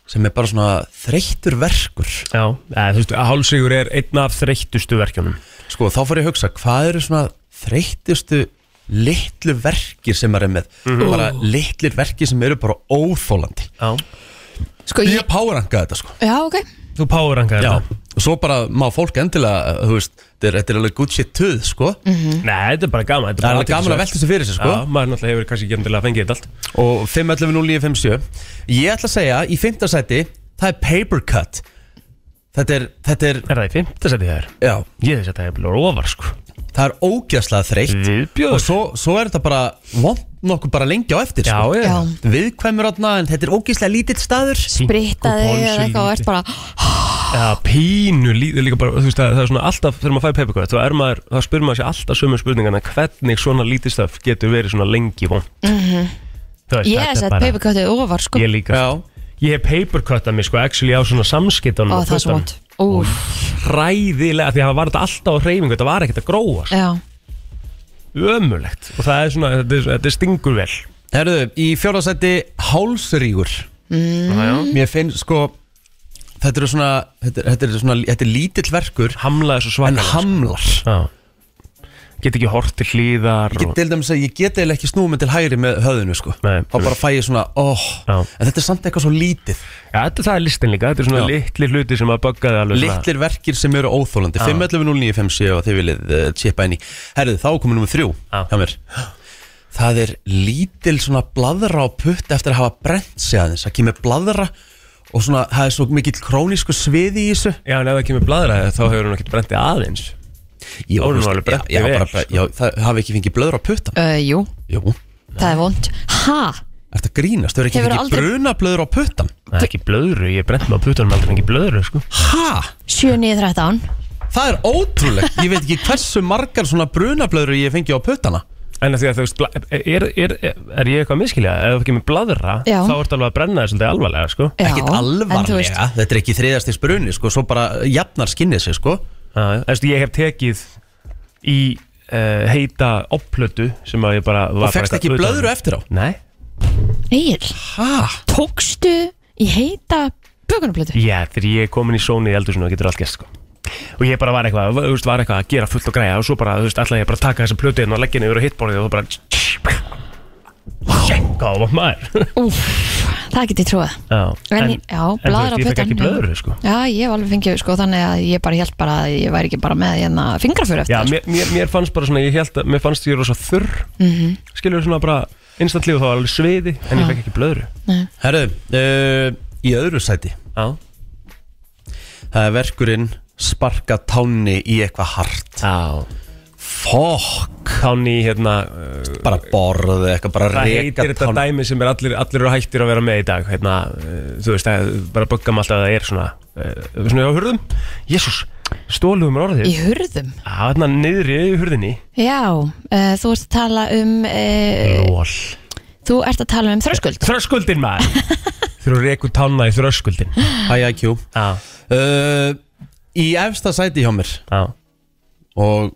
sem er bara svona þreyttur verkur. já, eða, þú veist, hálsigur er einn af þreyttustu verkjunum. Sko, þá fór ég að hugsa, hvað eru svona þreyttustu litlu verkir sem maður er með Mhm. bara litlir verkir sem eru bara óþólandi Já, Sko, ég ég, powerranka þetta sko já, ok þú powerrankaði Já, þetta og svo bara má fólk endilega, þú veist, þetta er, þetta er alveg good shit tuð, sko. Nei, þetta er bara gaman Það er alveg gaman að velta þessu fyrir sig, sko. Já, maður náttúrulega hefur kannski ekki endilega fengið þetta allt Og 511-0957. Ég ætla að segja, í fimmtasæti, það er paper cut. Þetta er, þetta er, Er það í fimmta seti þér? já, Ég þess að það er blóður ofar sko það er ógæslega þreytt. Viðbjóður. Og svo, svo er þetta bara, vond nokkuð bara lengi á eftir, Já, sko. já, Viðkvæmur átna, en þetta er ógæslega lítill staður. sprittaði eða eitthvað og ert bara Já, pínu lítið líka bara, þú veist, það, það er svona alltaf þegar maður fær papercut, þá er maður, þá spyr maður sér alltaf sömu spurningana, hvernig svona lítið stöf getur verið svona lengi von mm -hmm. Ég hef sett papercuttið ofar sko Ég líka, Já. ég hef papercuttað mig sko, actually á svona samskiptunum Ó, það er svo vond Úf, Hræðilega, því að það var þetta alltaf á hreyfingu, þetta var ekkert að gróa. Já. Ömulegt, og það er svona, þetta, er- þetta stingur vel. Herðu, í fjórðasæti, hálsrígur. mm. Mér finnst, sko, þetta er svona, þetta er, þetta er svona, þetta er lítill verkur, Hamlaði svo en svakalega hamlar. Já Get ekki hort til hlýðar Ég get til dæmis að ég get eiginlega ekki snúið mig til hægri með höfðinu sko Nei. Þá bara fæ ég svona, óh Já. En þetta er samt eitthvað svo lítið Já, þetta það er listin líka, þetta er svona Já. litli hluti sem að buggaði alveg svona. Litlir verkir sem eru óþólandi 511-0957 og þið viljið uh, chipa inn í Herðu, þá komum nummer þrjú Já. hjá mér Það er lítil svona bladra á putt eftir að hafa brent sig aðeins Það kemur bladra og svona, það er svo mikill krónísku sviði í þessu Já, en ef það kemur bladræði þá hefur hún ekkert brendið aðeins Ég Ó, nú alveg bara, sko. já, það hafi ekki fengið blöður á puttan uh, Jú, Jú, það er vond Ha? ertu að grínast, þau eru ekki fengið aldrei- brunablöður á puttan Það er ekki blöðru, ég brent mig á putunum aldrei fengið blöðru, sko. Ha? 7-9-13 Það er ótrúlegt, ég veit ekki hversu margar svona brunablöður ég fengi á puttana. En því að þú veist, er, er, er, er ég eitthvað miskilja? Ef það kemur bladra, Já. þá ertu alveg að brenna það svolítið alvarlega, sko. Þú veist, alvarlega, þetta er ekki þriðastis bruni sko, svo bara jafnar skinnið sig sko Þú veist, ég hef tekið í uh, heita opplötu sem að ég bara var Og fegst ekki blöðru eftir á? Nei, Egil, Ha? tókstu í heita bökunarblötu? já, þegar ég er komin í sóni í eldursunum, það getur allt gest, sko. Og ég bara var eitthvað, þú veist, var eitthvað að gera fullt og græja Og svo bara, þú veist, ætlaði ég bara að taka þessa plötu inn og leggja henni yfir á hitborðið og bara Sjekka á maður. Úf, það get ég trúið Já, En, já, en þú blaður á veist, ég fekk puttan ekki blöðru, sko. Já, ég hef alveg fengið, sko, þannig að ég bara held bara að ég væri ekki bara með hérna fingrafur eftir Já, það, mér, mér, mér fannst bara svona, ég held að mér fannst ég rosa þurr. Mm Mhm. -hmm. Skilur svona bara instantly og þá var alveg sviði En ég fekk ekki blöðru. Herru, uh, í öðru sæti. Já, Það er verkurinn sparka tánni í eitthvað hart. Já Fokk. Táni hérna uh, Bara borð eitthvað, bara Hvað reka heitir þetta tánni dæmi sem er allir, allir eru hættir að vera með í dag hérna, uh, Þú veist, það, bara buggam alltaf að það er svona uh, Svona á hurðum. Jésús, stóluðum er orðið. Í hurðum? Já, hérna niðri í hurðinni. Já, uh, þú ert að tala um uh, Lól Þú ert að tala um þröskuld. Þröskuldin maður. Þurfa að reka út tána í þröskuldin IIQ Já, uh, Í efsta sæti hjá mér. Já. Og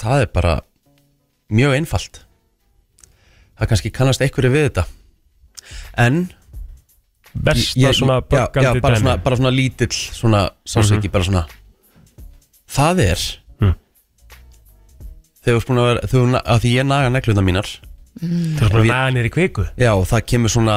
það er bara mjög einfalt. Það kannski kannast einhverju við þetta. En Versta svona buggandi já, bara, dæmi. svona, bara svona lítill Svona sásiki, bara svona. Það er Mm. Þegar þú búin að vera þegar, að Því ég naga negluna mínar Bara Við- naga niður í kviku? Já, það kemur svona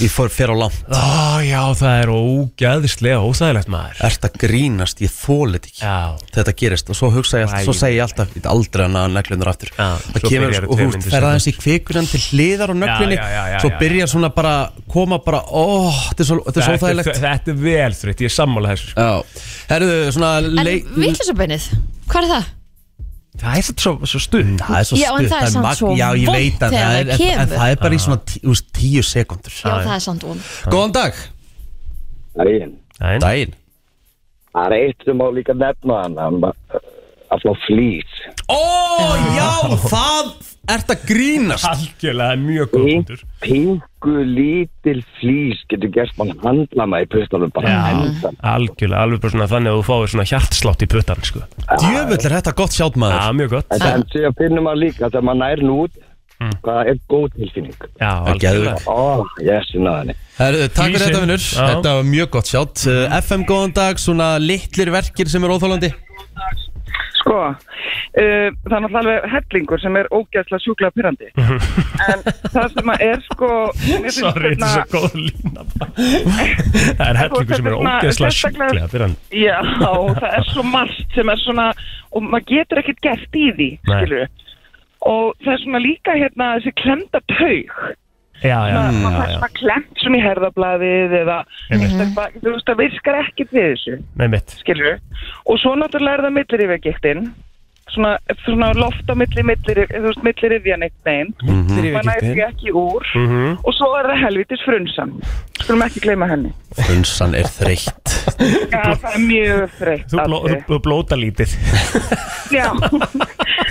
Ég fyrir á langt. Ó, já, það er ógæðislega óþægilegt maður. Ert að grínast, ég þólit ekki. Já, Þetta gerist. Og svo hugsa ég alltaf, svo segi ég alltaf Ég er aldrei að naga neglunar aftur. Já, Það kemur, og þú veist, fer seinna. aðeins í kvikunan til hliðar á nöglunni Svo já. byrjar svona bara Koma bara, ó, þetta er svo, þetta er þetta, þægilegt er, þetta er vel þreytt, ég er sammála þessu sko. Já, herruðu, svona En leik- vitlusabennið, hvað er það? Það er svo, svo, svo stund Það er svo Já, en stutt, það er samt mag- svo Já, ég vont veit að þegar það það er, en, kemur. en það er bara í svona tí, þú veist, tíu sekundur Já, það er samt von. Góðan dag, Daginn. Nei, daginn. Það er eitt sem má líka nefna hann, hann var að fá flýs. Ó, já, það ert að grínast? Algjörlega mjög góð punktur. Pingu lítil flýs getur gert mann handla maður í pustunum bara Já, endan. algjörlega, alveg bara svona þannig að þú fáir svona hjartslátt í puttan sko. Djöfull er þetta gott sjátt Já, maður mjög gott. En, síðan finnum maður líka þegar maður nær nú út hvað er góð tilfinning. Já, Það er algjörlega. Ó, ég sinna þannig. Herruðu, takk fyrir þetta vinnur Já. Þetta var mjög gott sjátt. FM góðan dag, svona litlir verkir sem er óþólandi Sko, uh, það er náttúrulega hellingur sem er ógæðslega sjúklega pyrrandi. en það sem að er sko... [laughs] Sorry, þetta er svo hérna- góð lína. Það er hellingur sem er sérstaklega- sjúklega fyrir hann Já, það er svo margt sem er svona, og maður getur ekkert gert í því, Og það er svona líka hérna þessi klemda taug. Svona klemt svona í herðablaðið eða, þú veist, það virkar ekkert við þessu. Nei, mitt skilur og svo náttúrulega er það millirifjagiktin svona, svona loft á milli millir, þú veist, millirifjan eitt neginn maður næri því ekki úr. Mhm. og svo er það helvitis frunsan. Skulum ekki gleyma henni. Frunsan er þreytt. Já, það er mjög þreytt Þú, bló, þú, þú blóta lítið. Já,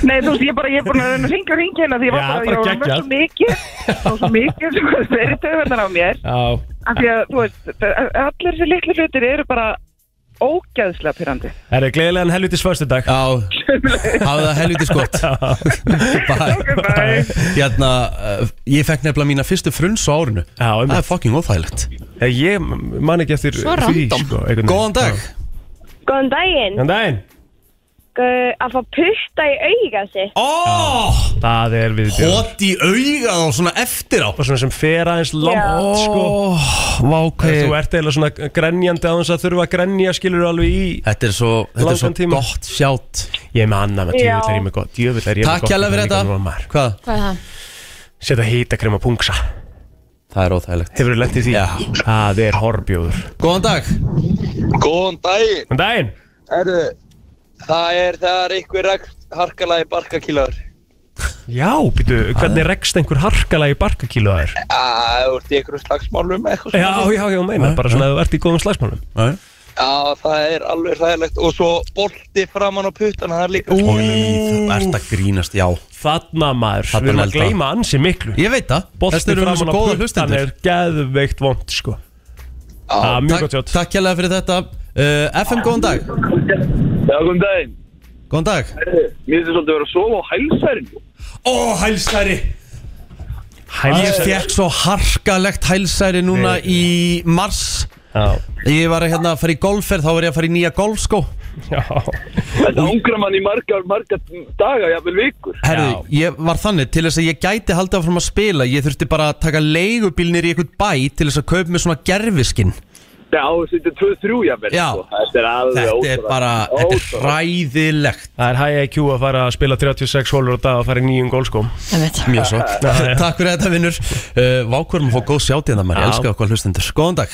nei þú veist, ég bara ég er búin að reyna að ringja og ringja hérna því ég var Já, bara, bara ég var svo mikið það svo mikið sem hvað þeir eru töfundar á mér. Já, af því að, þú veist, það- allir þessi litlu hlutir eru bara ógæðslega pyrrandi það er gleðilegan helvitis förstu dag Já, hafðu það helviti skott [laughs] Bye. Bye. [laughs] Hérna, uh, ég fekk nefnilega mína fyrstu fruns á árinu. Já, Það einmitt. er fucking óþægilegt. Eh, Ég man ekki eftir Svo því random. sko, einhvern veginn. Góðan dag. Góðan daginn. Góðan daginn Uh, að fá putta í auga sitt. Ó, Það er við hot í augað og svona eftir á Og svona sem fer aðeins langt sko. Vá Þegar hvað Þú ert eiginlega svona grenjandi á þess að þurfa að grenja skilur alveg í Þetta er svo, þetta er svo Langan tíma. gott sjátt Ég er með annað með Já. djöfull er ég með gott Djöfull er ég með Takk gott hérlega fyrir líka þetta. Hvað? Hvað er það? Setja hýtakrem á pungsa Það er óþægilegt Hefur þú lent í því? Já. Það er horbjóður Góðan dag Góðan daginn. Góðan daginn Herru, það er þegar einhver harkalagi barkakílaður. Já, býtu, hvernig rekst einhver harkalagi barkakílu að þér? Já, þú ert í einhverjum slagsmálum eitthvað Já, já, já, meina, bara svona að þú ert í góðum slagsmálum. Já, það er alveg ræðilegt og svo bolti framan á puttana, það er líka þú ert að grínast, já. Þarna maður, við erum að gleyma ansi miklu. Ég veit það. Bolti Þess vegna erum við framan svo á góða puttan hlustendur. er geðveikt vond, sko. Það er mjög Takk, gott uh, FM, góðan dag. Já, góðan daginn. Góðan dag. Mér finnst svolítið að vera að sofa á hælsærinu. Ó, hælsæri Ég fekk svo harkalegt hælsæri núna Nei. í mars. Já, Ég var að hérna að fara í golfferð Þá var ég að fara í nýja golfskó já. Þetta ángra mann í marga, marga daga, jafnvel vikur. Herðu, ég var þannig til þess að ég gæti haldið áfram að spila Ég þurfti bara að taka leigubílnir í einhvern bæ Til þess að kaupa mér svona gerfiskinn þetta er 2-3 jafnvel. Já. sko. Þetta er alveg Þetta er bara, þetta er hræðilegt Það er high IQ að fara að spila 36 hólur á dag og fara í nýjum gólskóm. Mjög svo [laughs] Takk fyrir þetta vinnur uh, Vákvörum að fá góð sjátt í þetta maður Ég elska okkar hlustendur Góðan dag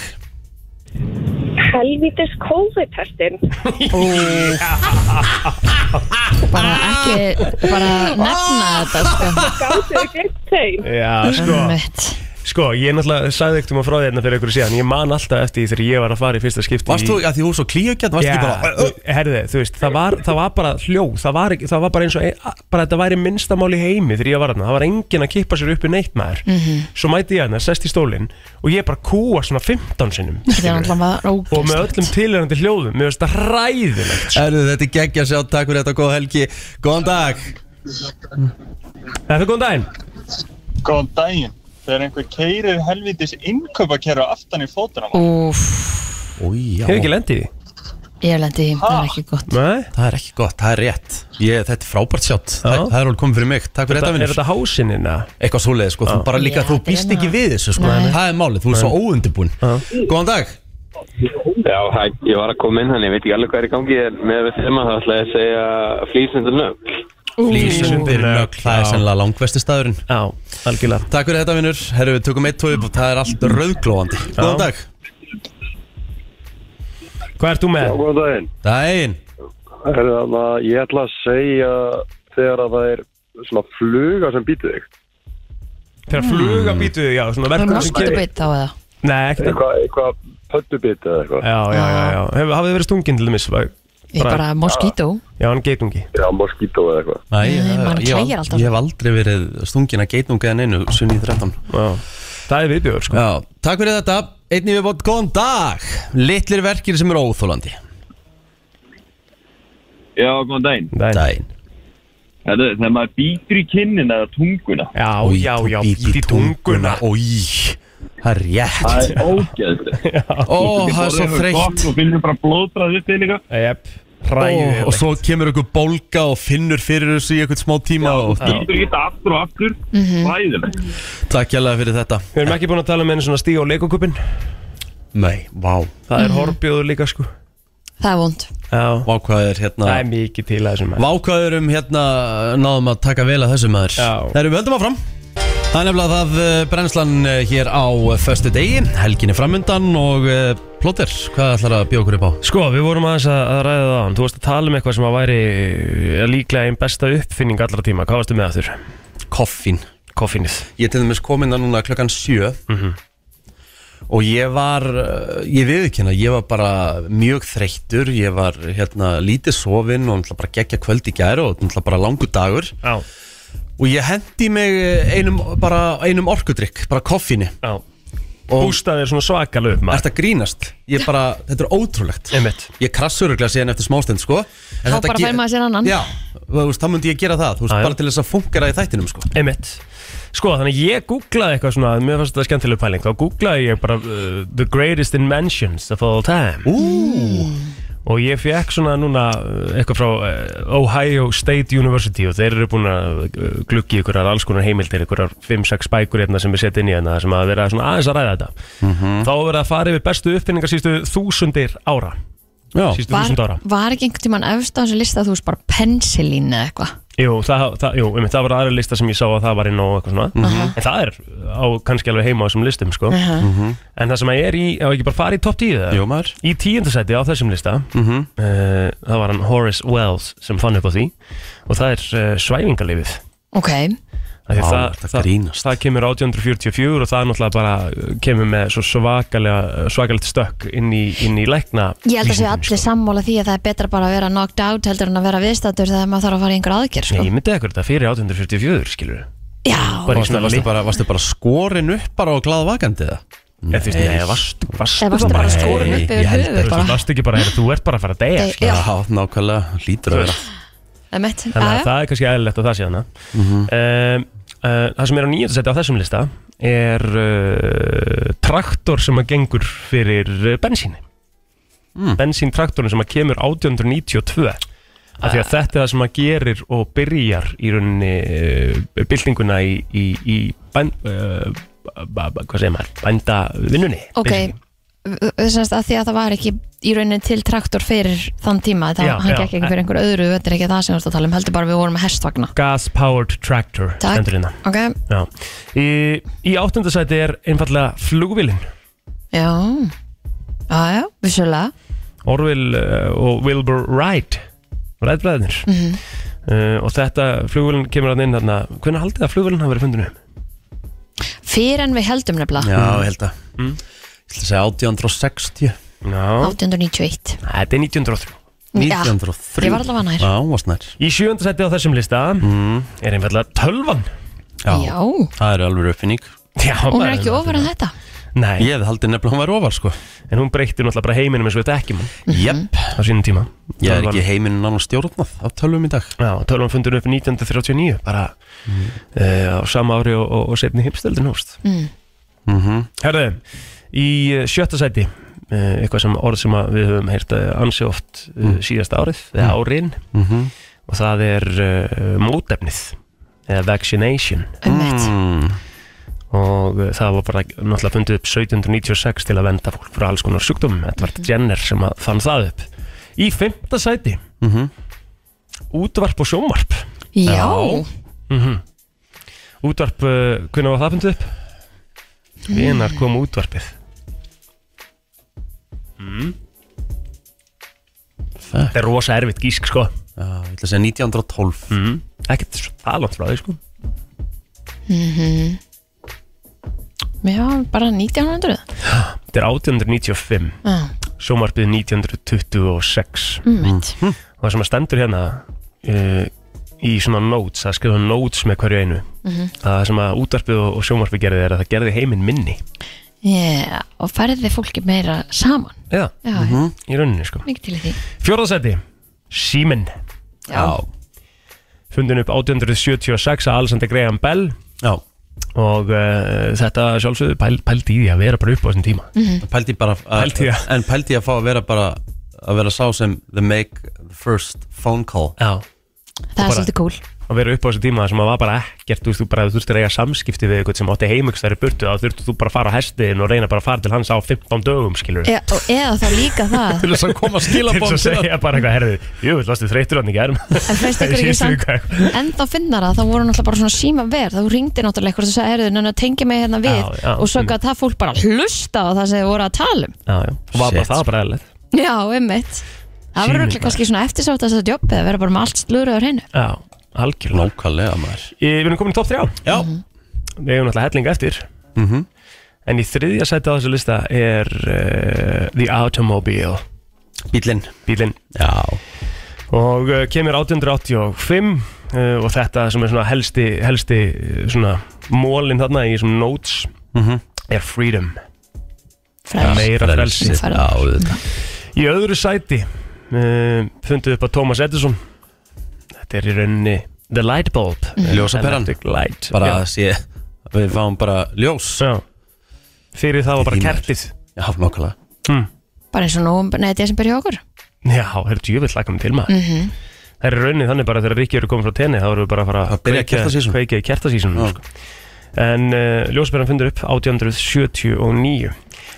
Helvítis COVID-testin. [laughs] Bara ekki, bara nefna þetta sko Gáttu þið glimt þeim. Já, sko. Sko, ég náttúrulega sagði ekkert um að frá því hérna fyrir einhverju síðan. Ég man alltaf eftir því þegar ég var að fara í fyrsta skipti Varst þú, að því þú er svo klíugjart Varst Já, ekki bara þú, herði, þú veist, það var, það var bara hljóð, það var, ekki, það var bara eins og, ein, bara þetta væri minnstamál í heimi þegar ég var þarna, það var enginn að kippa sér upp í neitt maður, svo mæti ég hérna, sest í stólinn og ég bara kúa svona 15 sinnum, Þetta er náttúrulega og með ógæst öllum tilhörandi hljóðum, mér finnst það hræðilegt, sko. Erðu þetta er geggja sjá, takk fyrir þetta góð helgi. Góðan dag. Þetta er góðan daginn, Góðan daginn. Þegar einhver keirir helvitis innkaupakerru aftan í fótuna hefur ekki lendið í því? ég lendi í, það er ekki gott. Nei, Það er ekki gott, það er rétt. Ég, Þetta er frábært sjátt, Já. það, það er alveg komið fyrir mig. Takk fyrir þetta, þetta er vinnur þetta hásinnin, eða? Eitthvað svoleiði sko, þú bara líka, Já, þú þetta er býst ekki við þessu sko. Nei. Það er málið, þú er svo óundibúin Góðan dag. Já, hæ, ég var að koma inn hann, ég veit ekki alveg hvað er í gangi en með við þema þá ætla ég að segja flýsendur nögl. Flýsundir nögl, það er Já. sennilega langvesti staðurinn Já, algjörlega. Takk fyrir þetta vinnur, herru við tökum eitt tói Það er allt rauðglóðandi Góðan dag Hvað ert þú með? Góðan daginn. Daginn Er það að ég ætla að segja þegar að það er svona fluga sem býtur þig. Þegar fluga býtu þig, já, svona Það er verkum sem moskutu beitt á það Nei, ekkert Eitthvað, eitthvað pöttubit eða eitthvað. Já, já, já, já. Hafið þið verið stungin til dæmis? Ég bara moskító Já, hann geitungi. Já, moskító eða eitthvað. Nei, Nei, ég, klæjar alltaf. ég hef aldrei verið stungin að geitnunga en einu Sunni 13 Já. Það er viðbjöður, sko. Já, takk fyrir þetta Einnig við bótt góðan dag Litlir verkir sem eru óþólandi Já, góðan daginn. Dæn. Daginn Þetta er þegar maður býtur í kinnin eða tunguna. Já, Új, já, já, bítur být í tunguna. Új, það er rétt. Það er ógeðslega. [laughs] Ó, það er svo þreytt. Og finnur bara blóðbræð upp þig líka. Jep. hræðilegt. og svo kemur einhver bólga og finnur fyrir þessu í einhvern smá tíma og Skýtur í þetta aftur og aftur. Ræðilegt takk hjá fyrir þetta. Við erum ekki búin að tala um einu svona stíg á leikokupin Nei, vá. Það er Mhm. horbjóður líka sko. Það er vond Já. Vá hvað er hérna Það er mikið til að þessum Vá hvað er um hérna náðum að taka vel að þessu maður. Já. Það erum við höldum áfram Það er nefnilega það uh, brennslan uh, hér á uh, föstu degi, helginni framundan og plóter, hvað ætlar að bjóða okkur upp á? Sko, við vorum aðeins að, að ræða það án Þú varst að tala um eitthvað sem að væri eh, líklega einn besta uppfinning allra tíma Hvað varstu með aftur? Koffín Koffínið Ég til dæmis komin að núna klokkan sjö Mhm. og ég var, ég viðkynna, ég var bara mjög þreyttur, ég var hérna lítið sofinn og náttúrulega bara geggja kvöld í gæri og náttúrulega bara langur dagur Já. Og ég hendi mig einum, bara einum orkudrykk, bara koffíni Já. Bústaðið er svona svakalega upp Er þetta grínast? Ég bara, þetta er ótrúlegt Einmitt. Ég krassur örugglega síðan eftir smástund sko Þá bara fær maður sér annan. Já, þú veist, þá myndi ég gera það Þú veist, Já, já. bara til þess að fungera í þættinum sko Einmitt Sko, þannig ég googlaði eitthvað svona Mér fannst þetta skemmtileg pæling Þá googlaði ég bara uh, The greatest inventions of all time Ú Og ég fekk svona núna uh, eitthvað frá uh, Ohio State University og þeir eru búin að uh, gluggi ykkur alls konar heimildir, ykkur 5-6 bækur hérna sem við setjum inn í hérna sem að vera svona aðeins að ræða þetta Mhm. Þá er verið að fara yfir bestu uppfinningar sístu þúsundir ára Já. Sístu þúsund Var, ára var ekki einhvern tímann efst á þessu lista þú veist bara pensilín eða eitthvað Jú, það, það, jú, um, það var aðra lista sem ég sá að það var inn og eitthvað svona Mhm. En það er á kannski alveg heima á þessum listum sko. Mhm. En það sem að ég er í, ef ekki bara fara í topp 10 það? Jú maður Í tíundasæti á þessum lista Mhm. uh, Það var hann Horace Wells sem fann upp á því Og það er uh, svæfingalifið Ok, Vá, það, það, það kemur 1844 og það er náttúrulega bara uh, kemur með svo svakalega svakalegt stökk inn í, inn í lækna ég held að sé vísindin, allir sammála því að það er betra bara að vera knocked out heldur en að vera viðstættur þegar maður þarf að fara í einhver aðgerð Nei, sko. ég myndi ekkur þetta fyrir 1844 skilur Já, bara Varstu, bara, varstu bara skorin upp bara og glada vakandi það? Veist, nei, varstu, varstu, varstu það bara Nei, skorin upp yfir bara varstu ekki bara, þú ert bara að fara að deyja Dey- sko. Já. Já, nákvæmlega, lítur að vera Emmett, Þannig að það er kannski eðlilegt að það sé hana um, uh, Það sem er á nýjönda seti á þessum lista er uh, traktor sem að gengur fyrir uh, bensíni. Mm. Bensíntraktorinn sem að kemur 1892 af því að þetta er það sem að gerir og byrjar í rauninni uh, byltinguna í, í, í bæn, uh, hvað segir maður, bændavinnunni ok Þess að því að það var ekki í rauninni til traktor fyrir þann tíma þá Já, hann já. gekk ekki fyrir einhver öðru þetta er ekki það sem við erum að tala um, heldur bara við vorum með hestvagna. Gas Powered Tractor hérna. Ok, Já. Í, í áttundasæti er einfallega flugvillin já. Já, já, vissulega. Orville uh, og Wilbur Wright Wright-bræðinir Mhm. uh, og þetta flugvillin kemur að inn þarna. Hvernig haldið að flugvillin hafa verið fundinu? Fyrir en við heldum nefnilega. Já, held að Mm. Segja 1860 Já, 1891 þetta er 1903 Já, 1903 ég var allavega nær. Já, var snær Í sjönda seti á þessum lista mm. er einfallega tölvan. Já, Já, það er alveg uppfinning. Já, hún er ekki ofar en þetta. Nei, Ég hefði haldið nefnilega hún væri ofar sko. En hún breytti náttúrulega bara heiminum eins og við þekkjum hann Jepp á sínum tíma. Ég er Tölvan- ekki heiminn annar stjórnað af tölvum í dag. Já, tölvan fundur upp 1939 bara uh, á sama ári og, og, og setni hipstöldin hóst mm. mm -hmm. Herðu, í eh, sjötta sæti. Uh, eitthvað sem orð sem að við höfum heyrt uh, ansi oft uh, síðasta árið eða árin. Mm og það er uh, mótefnið eða vaccination. Mm. og það var bara náttúrulega fundið upp 1796 til að venda fólk frá alls konar sjúkdómum. Edvard Jenner sem að fann það upp. Í fymta sæti. Mm útvarp og sjónvarp. Já, mm útvarp, hvernig var það fundið upp? hvenar kom útvarpið? Mm. Fuck. Þetta er rosa erfitt gísk sko. Já, ég ætla að segja 1912 mm. Ekkert svo talant frá því sko. Mhm. Já, bara 1900 Þetta er 1895 Já, Sjómarpið 1926 Emmett og það sem að stendur hérna uh, í svona notes, það skrifa notes með hverju einu. Mhm. að það sem að útvarpið og, og sjómarpið gerði er að það gerði heiminn minni Já, og færði fólki meira saman. Já, Já, Mhm. í rauninni sko. Mikið til í því. Fjórðasæti, Síminn. Já, fundin upp 1876 að Alexander Graham Bell. Já, og uh, þetta sjálfsögðu pæl, pældi í því að vera bara upp á þessum tíma. Mhm. pældi bara að, Pældi ég. En pældi að fá að vera bara að vera sá sem the make the first phone call. Já. Það er svolítið cool að vera upp á þessu tíma sem að var bara ekkert þú veist, þú bara þú þurftir að eiga samskipti við eitthvað sem átti heimugstæri burtu þá þurftir þú bara að fara á hestiðin og reyna bara að fara til hans á 15 dögum skilur e og Eða þá líka það. [laughs] Til þess að koma skilabóð til þess að segja bara eitthvað herði jú, þú varstu þreytur hann í germ En finnst ykkur [laughs] ekki samt En þá finnar það, það voru náttúrulega bara svona síma verð Þú ringdi náttúrulega eitthvað og sagði, við mm. algjörlega. Nákvæmlega maður. Ég, við erum komin í topp 3 Já. Við hefum náttúrulega helling eftir. Mhm. En í þriðja sæti á þessu lista er uh, The Automobile. Bílinn Bílinn Já. Og uh, kemur 1885 uh, Og þetta sem er svona helsti Helsti svona Mólin þarna í svona notes Mhm. Er freedom. Frelsi. Meira frelsi. Já, auðvitað. Í öðru sæti uh, Fundu upp að Thomas Edison Þetta er í rauninni The light bulb Ljósaperan. Electric light Bara að sé Við fáum bara ljós Já Fyrir það var bara maður. kertið Já, nákvæmlega hm. Bara eins og nú, neði desember hjá okkur Já, það er djúvill lakam til maður Mhm. Það er raunin þannig bara þegar Ríkki eru komið frá tenni þá erum við bara að fara Að byrja kertasísun. kveikja í kertasísun sko. En uh, ljósbæran fundur upp 1879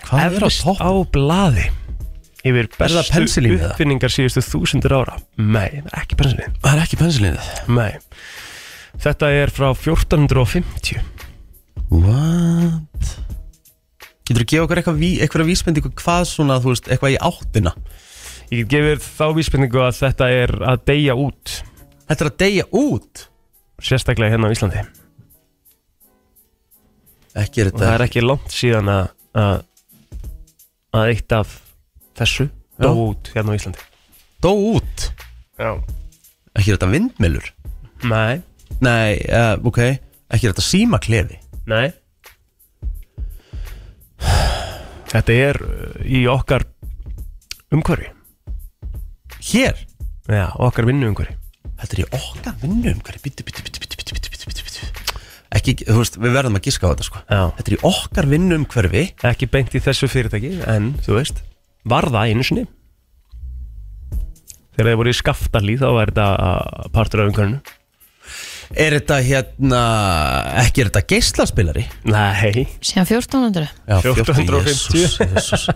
Hvað er á topp? á blaði Yfir bestu uppfinningar síðustu þúsundur ára. Nei, það er ekki pensilín. Það er ekki pensilinið Nei. Þetta er frá 1450 What? Getur þú gefa okkur eitthvað, eitthvað vísbendingu hvað svona, þú veist, eitthvað í áttina? Ég gefið þá vísbendingu að þetta er að deyja út. Þetta er að deyja út? Sérstaklega hérna á Íslandi. Ekki er Og það þetta er ekki langt síðan að að, að eitt af þessu. Dó Já. út hérna á Íslandi. Dó út? Já. Ekki þetta vindmilur Nei. Nei, uh, ok. Ekki þetta símaklefi? Nei. Þetta er uh, í okkar umhverfi. Hér? Já, okkar vinnu umhverfi Þetta er í okkar vinnu umhverfi Bittu, bittu, bittu, bittu, bittu, bittu, bittu, bittu Ekki, þú veist, við verðum að giska á þetta sko. Já. Þetta er í okkar vinnu umhverfi Ekki beint í þessu fyrirtæki En, þú veist, var það einu sinni? Þegar þið voru í skaftalí þá er þetta uh, partur af umhverfinu. Er þetta hérna Ekki er þetta geislaspilari? Nei. Síðan 1400 Já, 1450. Jesus, Jesus.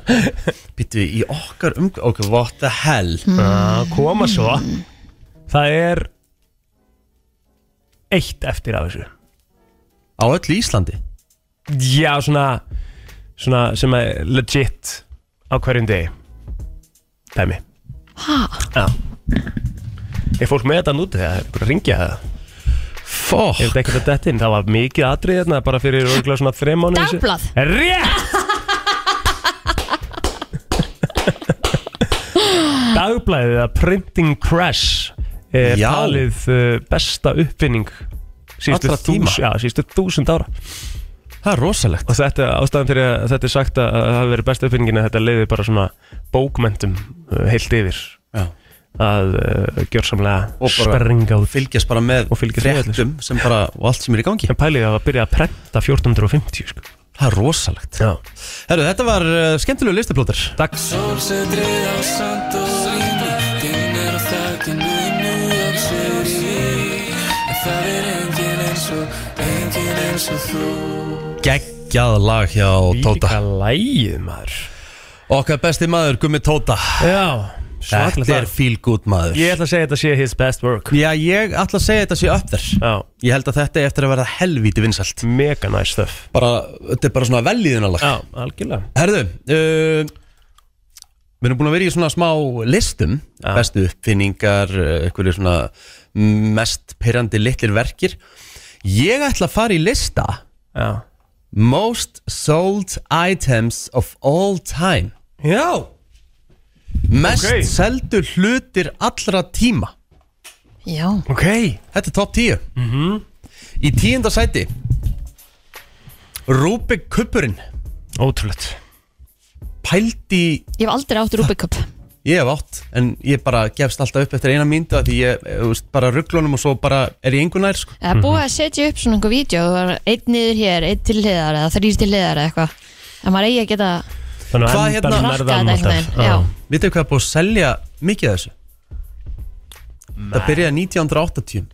Bittu, í okkar umhverfi Ok, what the hell? Að koma svo. Það er eitt eftir af þessu. Á öllu Íslandi? Já svona, svona sem er legit á hverjum degi. Dæmi. Ha? já. Er fólk með þetta núti? Þegar það er einhver að ringja það Fokk ef þetta ekkert að detta inn. Það var mikið atrið hérna bara fyrir örgulega svona þreim mánu Dagblað. Rétt! Dagblæðið að printing press er Já. talið uh, besta uppfinning síðustu Allra tíma. þús, já, síðustu þúsund ára Það er rosalegt og þetta, ástæðan fyrir að þetta er sagt að að það hafi verið besta uppfinningin að þetta leiði bara svona bókmentum uh, heilt yfir Já. að uh, gjörsamlega springa út Fylgjast bara með fréttum sem bara, og allt sem er í gangi en pælið að byrja að prenta 1450 sko. Það er rosalegt já. Herru, þetta var uh, skemmtilegu listaplóter Takk það er engin eins og, engin eins og þú Geggjað lag hjá Tóta. Líka lægið maður. Okkar besti maður, Gummi Tóta. Já, Þetta er feel good maður. Ég ætla að segja þetta sé his best work. Já, ég ætla að segja þetta sé upp þér Já, Ég held að þetta er eftir að verða helvíti vinsælt. Mega nice stuff. Bara, Þetta er bara svona velíðunalag Já, algjörlega. Herðu uh, Við erum búin að vera í svona smá listum. Já. Bestu uppfinningar uh, Einhverju svona mest pyrrandi litlir verkir. Ég ætla að fara í lista Já Most sold items of all time. Já. Mest Ok. seldu hlutir allra tíma. Já. Ok. Þetta er top 10 Mhm. Í tíunda sæti Rubik kuppurinn Ótrúlegt. Pældi Ég hef aldrei átt Rubik Cup Ég hef átt En ég bara gefst alltaf upp eftir eina myndu Því ég, þú veist, bara rugglunum og svo bara er ég engu nær sko. Það er búið að setja upp svona einhver vídeo Það var einn niður hér, einn til hliðar eða þrýr til hliðar eða eitthvað En maður eigi að geta Þannig að Hvað endanum hérna- er það alltaf Já. Vitið hvað er búið að selja mikið af þessu? Það byrjaði 1980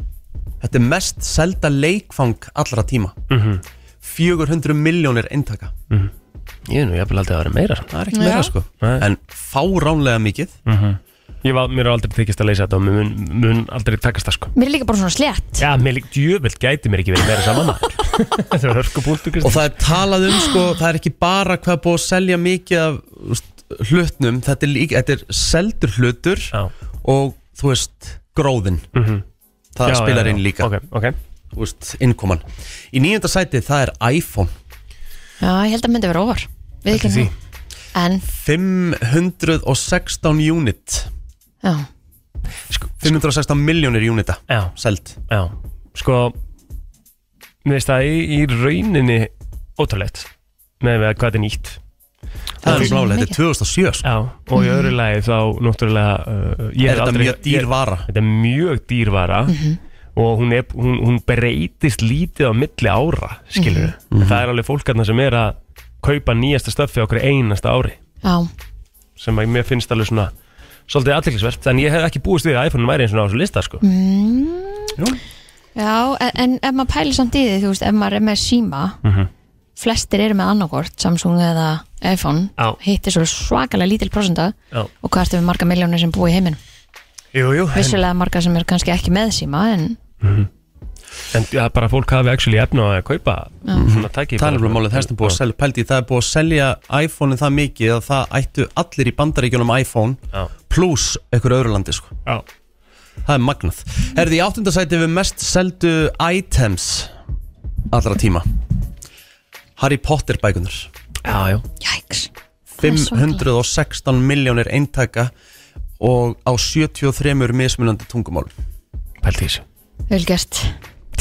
Þetta er mest selda leikfang allra tíma Mhm. 400 miljónir eintaka Ég er nú jafnvel aldrei að vera meira. Það er ekki meira sko. En fáránlega mikið. Mhm. Ég var, mér er aldrei þykist að leysa þetta og mér mun, mun aldrei takast það sko. Mér er líka bara svona slétt. Já, mér líka djöfell gæti mér ekki verið meira saman. [laughs] Þetta er hörku búltu Og það er talað um sko Það er ekki bara hvað búið að selja mikið af úst, hlutnum. Þetta er, líka, þetta er seldur hlutur Já. Og þú veist gróðin Mhm. Það Já, spilar já, já. inn líka. Ok, ok. Þú veist, innkoman. Í nýjönda sæti það er iPhone. Já, ég held að myndi vera ofar Við ekki því. En, 516 unit. Já. 516 miljónir unita Já. Seld. Já, sko Mér finnst það í, í rauninni ótrúlegt með að hvað þetta er nýtt. Það er blálega, þetta er 2007 sko. Já, og í öðru lagi þá náttúrulega uh, ég Er hef þetta aldrei- mjög dýr ég- vara? Þetta er mjög dýr vara og hún, er, hún, hún breytist lítið á milli ára skilur við, Mhm. það er alveg fólkarna sem er að kaupa nýjasta stöffi okkur einasta ári. Já, sem að mér finnst alveg svona svolítið aðliklisvert, en ég hef ekki búist við að iPhone væri eins og á þessu lista sko. Mm, já en, en ef maður pælir samt í því, þú veist, ef maður er með síma Mhm. flestir eru með annarkort Samsung eða iPhone Já. hitt er svo svakalega lítil prosenta Já. og hvað ertu við marga miljónir sem búi í heiminn Jú, jú, en- vissulega marga sem er kannski ekki með síma en En ja, bara fólk hafi actually efna á að kaupa svona tæki Það er alveg málið, þess að búið að selja Pældi, það er búið að selja iPhone-in það mikið að það ættu allir í bandaríkjunum iPhone Já. pluss einhver öðru landi sko. Já. Það er magnað. Herði í áttundasæti við mest seldu items allra tíma. Harry Potter bækunar Já, já. Jæks 516 miljónir eintaka og á 73 mismunandi tungumál Pældi þessu. Vel gert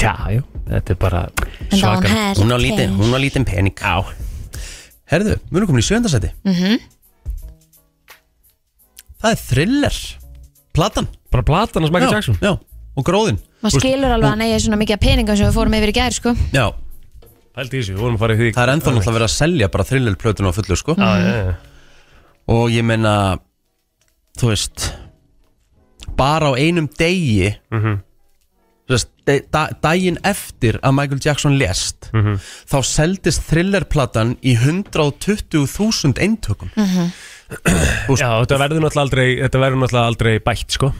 Já, já, þetta er bara svakar hún lítið- hún á lítinn pening. Já. Herðu, við erum komin í sjöndasæti mm Það er thriller. Platan. Bara platan hans Michael Já, Jackson. Já, og gróðin maður skilur alveg að hann eigi svona mikið af peningum sem við fórum yfir í gær sko. Já, Pældi þessu, við vorum að fara í því það er ennþá náttúrulega verið að selja bara thriller plötuna á fullu sko. Já, já, já. Og ég meina Þú veist Bara á einum degi Mhm. Daginn eftir að Michael Jackson lést Mhm. Þá seldist thrillerplatan í 120.000 eintökum Mhm. Já, þetta verður náttúrulega aldrei Þetta verður náttúrulega aldrei bætt, sko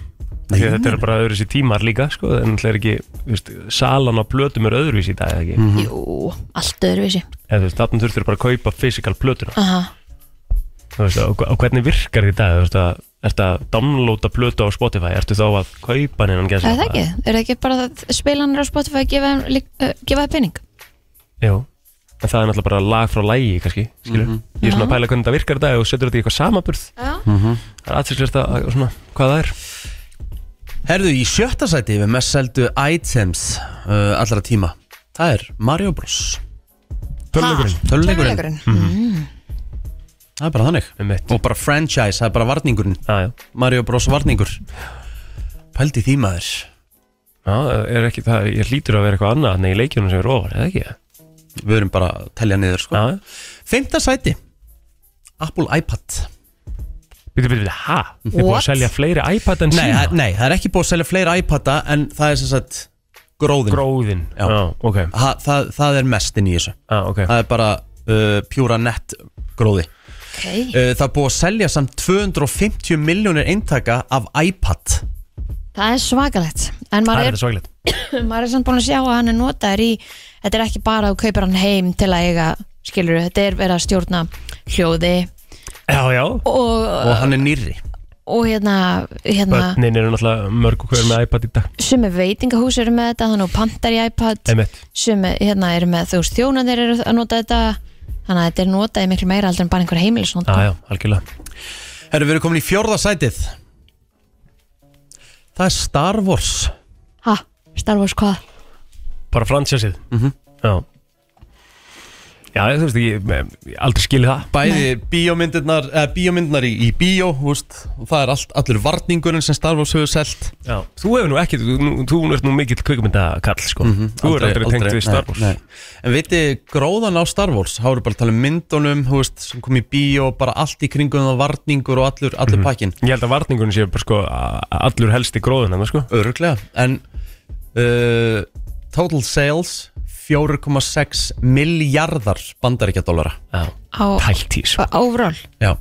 Nei, þetta er bara öðruvísi tímar líka, sko En náttúrulega er ekki, veist, salan á plötum er öðruvísi í dag, eða ekki Mhm. jú, allt öðruvísi Eða þú veist, þarna þurftur bara að kaupa physical plötuna Aha. Þú veist, og, og hvernig virkar dag, þú veist, að Ertu að downloada plötu á Spotify Ertu þá að kaupa hennan er það ekki? er það ekki bara að spilanir á Spotify gefa þeim lík- uh, gefa þeim pening? Jú, en það er náttúrulega bara lag frá lægi, kannski, skilur Mhm. Ég er svona að pæla hvernig það virkar í dag og setur þetta í eitthvað samaburð Já. Mhm. Það er aðtilsvært að, svona, hvað það er Herðu, í sjötta sæti við mest seldu items uh, allra tíma Það er Mario Bros Töluleikurinn. Töluleikurinn Mm. Það er bara þannig. Einmitt. Og bara franchise, það er bara varningurinn. Já, já. Mario Bros. varningur. Pældi því maður. Já, er ekki það, ég hlýtur að vera eitthvað annað en í leikjunum sem er ofar, eða ekki? Við erum bara að telja niður sko. Já, Fymta sæti. Apple iPad. Býtu, býtu, býtu, ha? Er búið að What? selja fleiri iPad en nei, síma? það- nei, það er ekki búið að selja fleiri iPada En það er sem sagt gróðin Gróðin, Já. já, ok. Ha, það, það er mestin í þessu. Já, ok. Það er bara uh, pjúra nett gróði Okay. uh, Það er búið að selja samt 250 miljónir eintaka af iPad. Það er svakalegt. En Það maður er er, [clears throat] maður er samt búin að sjá að hann er notaður í þetta er ekki bara að þú kaupir hann heim til að eiga skilur þetta er verið að stjórna hljóði. Já, já. Og, Og hann er nýrri. og hérna, hérna Bönnin eru náttúrulega mörg og hver með iPad í dag. Sumi veitingahús eru með þetta þannig og pantar í iPad. Sumi hérna eru með þú veist þjónandir eru að nota þetta þannig að þetta er notað í miklu meira aldrei en bara einhver heimilisnót Já, já, algjörlega. Herru, við erum komin í fjórða sætið. Það er Star Wars. Ha, Star Wars hvað? Bara fransjásið Mhm. Já Já, þú veist, ég, ég aldrei skilið það. Bæði bíómyndirnar, eða bíómyndirnar í, í bíó þú veist, og það er allt, allur varningurinn sem Star Wars hefur selt. Já, þú hefur nú ekki, þú, nú- þú ert nú mikill kvikmyndakall sko. Þú er aldrei tengt við Star Wars. nei, nei. En viti, gróðan á Star Wars þá eru bara að tala um myndunum, þú veist, sem kom í bíó bara allt í kringum það varningur og allur, allur Mhm. pakkin Ég held að varningunum sé bara sko allur helst í gróðuna sko. Öruglega, en uh, total sales 4,6 miljardar bandaríkjadólara Já, Á, tæltís overall? Já.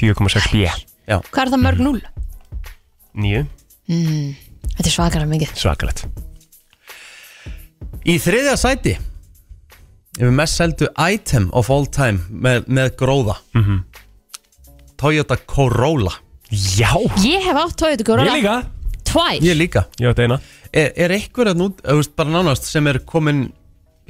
4,6 B. Já. Hvað er það mörg núl? Nýju, Mm, þetta er svakara mikið. Svakalegt. Í þriðja sæti Yfir mest seldu item of all time með, með gróða. Mhm. Toyota Corolla. Já. Ég hef átt Toyota Corolla. Ég líka Tvær Ég líka. Ég átt eina. Er, er einhver að nú, þú veist, bara nánast sem er komin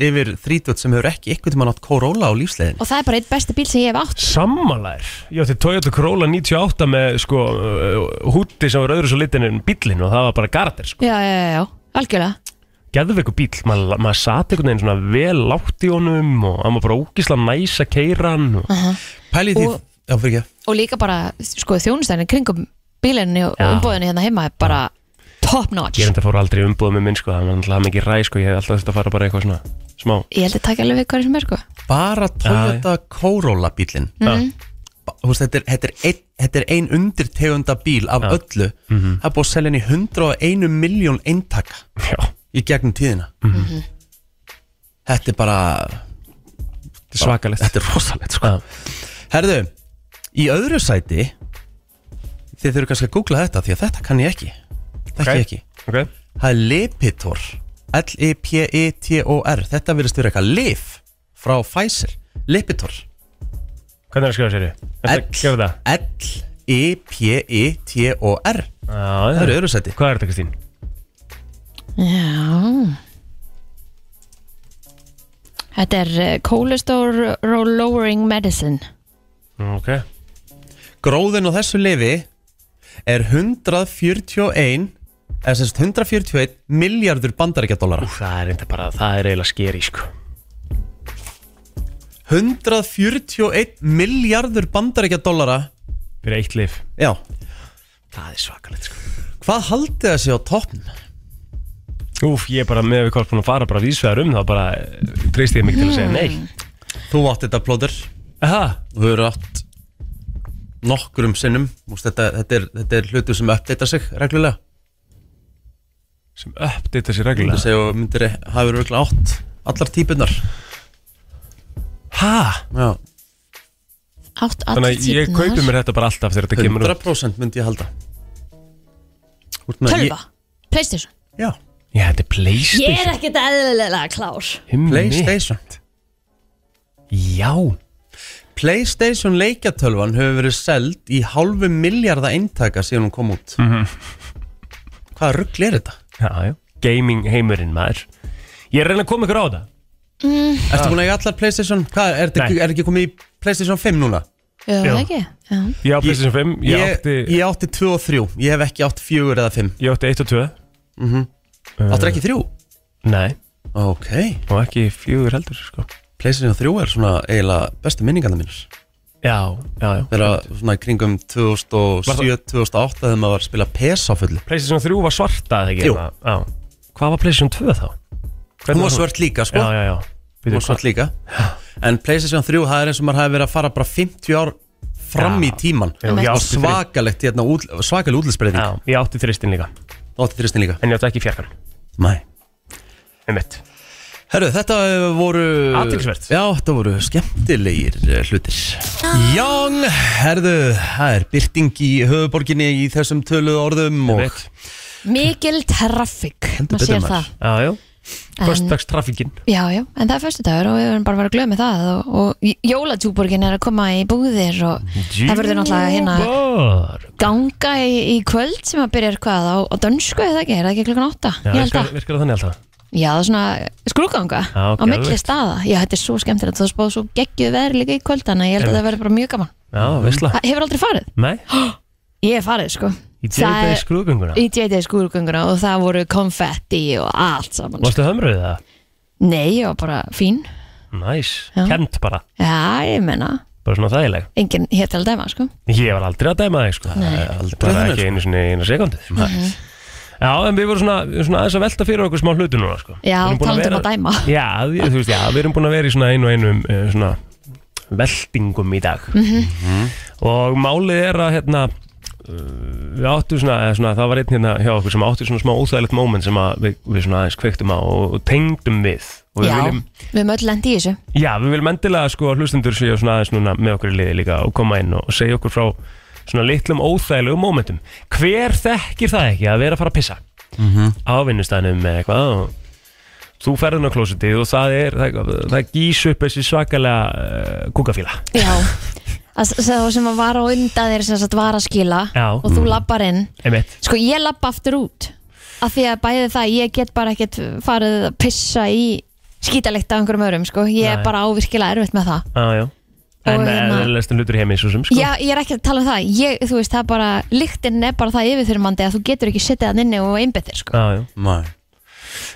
yfir 30 sem hefur ekki einhvern tímann átt Corolla á lífsleiðin Og það er bara eitt besti bíl sem ég hef átt. Sammálaðir. Ég átti Toyota Corolla 98 með sko uh, húti sem var öðru svo litin en bílinn og það var bara garder sko. Já, já, já, já, algjörlega. Geðveiku bíl, maður mað sati einhvern veginn svona vel látt í honum og hann var bara ógísla næs að keira hann og... uh Pæli því, Og- já fyrir ekki. Og líka bara, sko, þjónustæðin kringum bílinni og Já. umbóðinni hérna heima er bara top notch Ég er enda fór aldrei umbúð með minn sko, það var alltaf mikið ræ sko, ég hef alltaf þetta að fara bara eitthvað svona smá Ég held að taka alveg við hvað sem er, sko Bara Toyota Corolla bílinn Mhm. Þú veist, þetta er, þetta er ein, þetta er ein undirtegunda bíl af öllu Mhm. það er búið að selja henni 101 miljón eintaka Já. í gegnum tíðina Mhm. þetta er bara Þetta er svakalegt þetta er rosalegt sko. herðu, í öðru sæti þið þurfum kannski að googla þetta því að þetta kann ég ekki. Þekki Ok. ég ekki. Okay. það er Lipitor L-I-P-I-T-O-R þetta verðist vera eitthvað lif frá Pfizer. Lipitor. Hvernig er það að skrifa sér í? L-I-P-I-T-O-R Það? Það eru öðru sæti. Hvað er þetta Kristín? Já. Þetta er uh, cholesterol lowering medicine. Ok. Gróðin á þessu lifi er 141 eða sem sagt 141 miljardur bandaríkjadólara Það er enda bara, það er eiginlega skeri sko. 141 miljardur bandaríkjadólara Fyrir eitt lif Já. Það er svakalegt sko. Hvað haldið það sé á toppn? Úf, ég er bara með við hvort búin að fara bara vísvegar um þá bara eh, treysti ég mig til að segja nei. Þú átt þetta plóður Aha. Þú hefur átt nokkrum sinnum. Þetta, þetta, er, þetta er hlutu sem uppdata sig reglulega. Sem uppdata sig reglulega? Segja og myndir hafa verið átt allar típunar Hæ? Já. Átt Þannig að ég kaupi mér þetta bara alltaf þegar þetta kemur út. 100% myndi ég halda. Tölva, ég- Playstation? Já. Já, þetta er Playstation Ég er ekkert eðlilega klár. Playstation. Já Playstation leikjatölvan hefur verið seld í hálfu miljardar eintaka síðan hún kom út Mhm. Hvaða rugl er þetta? Já, já Gaming heimurinn maður Ég er að reyna að koma ykkur á þetta mm, Ertu búin að eiga allar Playstation? Hvað, er, þetta, er ekki komið í Playstation 5 núna? Já, Já. það ekki Já. Ég á PlayStation 5 Ég, Ég, átti ég átti 2 og 3 Ég hef ekki átt 4 eða 5 Ég átti 1 og 2 mm -hmm. Áttur ekki 3? Nei Ok Og ekki 4 heldur sko Playstation 3 er svona eiginlega bestu minningarna mínir. Já, já, já. Þegar svona kringum 2007-2008 þegar maður var að spila PES á fullu. PlayStation 3 var svarta eða ekki? Jú. Já. Hvað var PlayStation 2 þá? Hún var svört líka sko. Já, já, já. Hún var svört líka. En Playstation 3 það er eins og maður hafi verið að fara bara 50 ár fram í tíman Já, og svakalegt hérna, út, svakaleg útlitsbreyting Já, ég átti þristin líka. Átti þristin líka. En ég átti ekki fjarkan Nei. Einmitt Herru, þetta voru Athyglisvert. Já, þetta voru skemmtilegir eh, hlutir. Young, herðu Það er byrting í höfuborginni í þessum töluðu orðum og. Mikil Heldur Maður sér það. Já, já. Föstudagstrafikinn Já, já, en það er fyrstu dagur og við verðum bara að vera glöð með það og, og jólatúborgin er að koma í búðir og það verður náttúrulega hérna ganga í, í kvöld sem að byrja hvað á, á dönsku eða ekki, er það ekki klokkan átta? Já, virkar það þannig alltaf já, það er svona skrúganga á milli geðveikt. staða, já, þetta er svo skemmtilegt. Það spáð svo geggjuð veðri líka í kvöld þannig að ég held að það verður bara mjög gaman. Já, veistla. Ha- Hefur aldrei farið? Nei, [gasps] Ég hef farið, sko. Í J-Day er- skrúðgönguna? Í JD skrúganguna og það voru konfetti og allt saman Varstu hömruðið það? Nei, ég var bara fín. Næs, Já. kent bara. Já, ég menna, Bara svona þægileg. Enginn hér til að dæma, sko. Ég var aldrei að dæma þig sko Já, en við vorum svona, svona aðeins að velta fyrir okkur smá hlutu núna sko. Já, Við erum búin talandi um vera- að dæma. Já, við, þú veist, já, við erum búin að vera í svona einu og einum uh, svona veltingum í dag. Mhm. og málið er að hérna uh, við áttum svona, eða svona það var einn hérna hjá okkur sem áttu svona smá óþægilegt moment sem að við, við svona aðeins kveiktum á og, og tengdum við. Og við Já, viljum, við höfum öll lendi í þessu. Já, við viljum endilega sko að hlustendur séu svona aðeins núna með okkur í liði líka og koma inn og segja okkur frá svona litlum óþægilegum momentum hver þekkir það ekki að vera að fara að pissa? Á vinnustæðinum með eitthvað og þú ferðin á klósitið og það er það, það gís upp þessi svakalega uh, kúkafíla. Já, að það sem að var á undan þér sem var að skila Já. og þú Mm. lappar inn. Einmitt. Sko ég lappa aftur út af því að bæði það, ég get bara ekkert farið að pissa í skítalikt af einhverjum öðrum, sko, ég er bara ávirkilega erfitt með það. Já, já En Og hérna, hérna- hlutur heimi svo sem sko. Já, ég er ekki að tala um það, ég, þú veist, það er bara líktinn er bara það yfirþyrmandi að þú getur ekki sittið hann inni og einbyttir, sko. Já, já. Nei.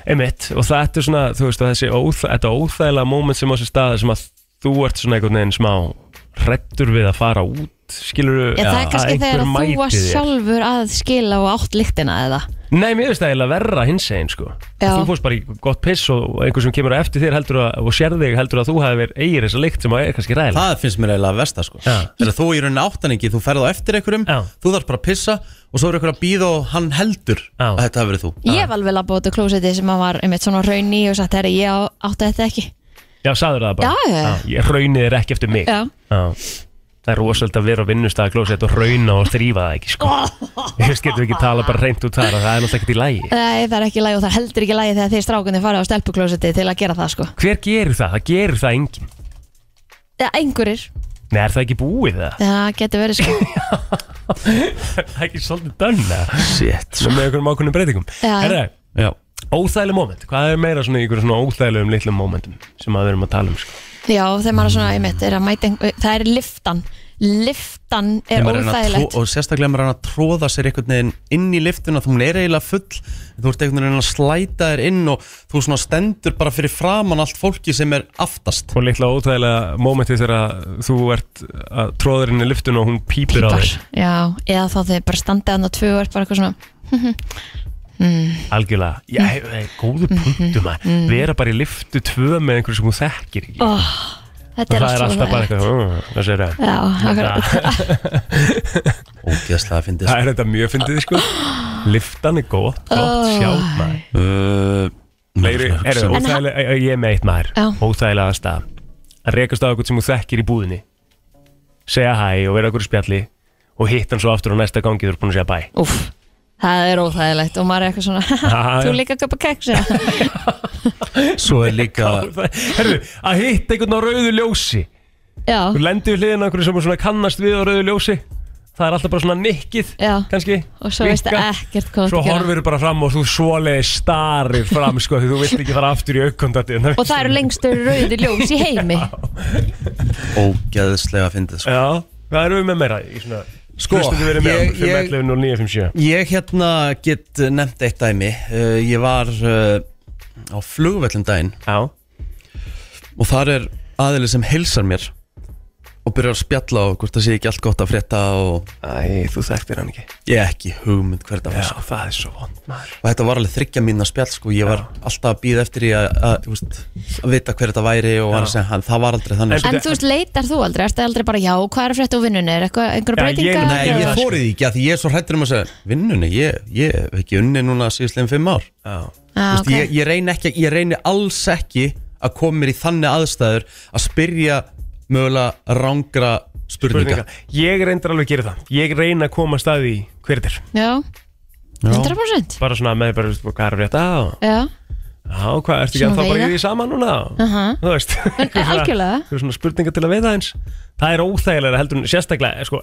Einmitt, og þetta er svona, þú veist, þessi óþæ, þetta óþægilega moment sem á sér staði sem að þú ert svona einhvern veginn smá hrettur við að fara út skilur Já, það er kannski þegar að þú var sjálfur að skila og átt lyktina eða? Nei, mér finnst það eiginlega verra hins einn sko. Já. Þú fórst bara í gott piss og einhver sem kemur á eftir þér heldur að, og sér þig heldur að þú hafi verið eigir þessa lykt sem að er kannski ræðilega Það finnst mér eiginlega versta sko. Þegar þú í rauninni áttaningi, þú ferð á eftir einhverjum Þú þarf bara að pissa og svo er einhver að býða og hann heldur að þetta hafi verið þú. Ég hef alveg labbað út á klósetti sem að var einmitt svona raun í og sagt, herri, ég á- átti þetta ekki Já, sagður það bara? Já, já. Ég raunið er ekki eftir mig. Já. Það er rosalega að vera á vinnustæða klósett og rauna og þrýfa það ekki sko. [laughs] Ég veist, getur við ekki tala bara reynd út þar að það er náttúrulega ekkert í lægi Nei, það er ekki lægi og það er heldur ekki lægi þegar þið strákunni farið á stelpuklósetti til að gera það, sko. Hver gerir það? Það gerir það enginn. Ja, einhverjir, Nei, er það ekki búið það? það getur verið, sko. [laughs] Það er ekki svolítið dönn Shit. Svo með einhverjum Óþægileg moment, hvað er meira svona í einhverjum svona óþægilegum litlum momentum sem að við erum að tala um sko? Já, þegar maður er svona, einmitt, er að mæta einhver, það er liftan Liftan er Þegar maður reyna að óþægilegt. tró- Og sérstaklega maður reyna að tróða sér einhvern veginn inn í liftuna Þú er eiginlega full Þú ert einhvern veginn að slæta þér inn Og þú svona stendur bara fyrir framann allt fólki sem er aftast. Og litla óþægilega momenti þegar þú ert að tróða þér inn í liftun og hún pípir á Pípar. þér Já, eða þá þegar bara standið hann á tvö og er bara eitthvað svona mm, Algjörlega, já, það er góðu punktum að mm. vera bara í liftu tvö með einhverju sem þú þekkir ekki. Oh, Þetta er það er allt alltaf bara eitthvað, "Uh, hvað sér það? Já, akkurat. [laughs] Ógeðslega að fyndið Það er þetta mjög fyndið sko. Liftan er gott, gott Oh. sjálf maður. Uh, Leiri, heyrðu, En óþægilega, ég er með eitt maður. Óþægilega aðstæða Að rekast á eitthvað sem þú þekkir í búðinni. Segja hæ og vera okkur spjalli Og hitt hann svo aftur á næsta gangi þú er búin að segja bæ. Úff, það er óþægilegt og maður er eitthvað svona [laughs] Þú líka að köpa keks eða? [laughs] Svo er líka [laughs] Herðu, að hitt einhvern á rauðu ljósi. Já, Þú lendir við hliðina á einhverju sem er svona kannast við á rauðu ljósi. Það er alltaf bara svona nikkið já. kannski. Og svo veistu Vinka. ekkert hvað Svo þú gera. horfir þú bara fram og þú svoleiði starir fram sko því þú vilt ekki fara aftur í aukkontati Og það eru lengstu rauði ljós í heimi. Ógeðslega að fyndið sko. Já, hvað eru við með meira í svona Sko, ég- okkur 511 0957 Ég hérna get nefnt eitt dæmi. Uh, Ég var uh, á flugvellum daginn. Já. Og þar er aðili sem heilsar mér Og byrjar að spjalla og hvort það sé ekki allt gott að frétta og Æ, þú þekktir hann ekki Ég hef ekki hugmynd hver það var Já, sko. það er svo vond maður Og þetta var alveg þryggja mín að spjall sko. Ég var alltaf að býða eftir því að, að, þú veist, að vita hver þetta væri og var að segja hann, það var aldrei þannig sko. En þú veist, leitar þú aldrei? Ertu aldrei bara, já, hvað er að frétta úr vinnunni? Er eitthvað, einhver Já, breytingar? Nei, ég eða- þórið því ekki að því ég er svo hrættur um að segja Vinnunni, ég, ég hef ekki unni núna síðastlegin fimm ár Já. Ah, Vist, ok. ég, ég, reyni ekki, ég reyni alls ekki að koma mér í þannig aðstæður að spyrja mögulega rángra spurninga, Spurninga. Ég reyndar alveg að gera það. Ég reyna að koma að staði í hver þetta er. Já, 100% Bara svona með bara, veist, hvað er að frétta? Og Já, Já, hvað, ertu ekki að það bara í því saman núna? Aha. Þú veist. [laughs] Algjörlega. einhver svona spurninga til að veiða eins. Það er óþægilega heldur en sérstaklega sko,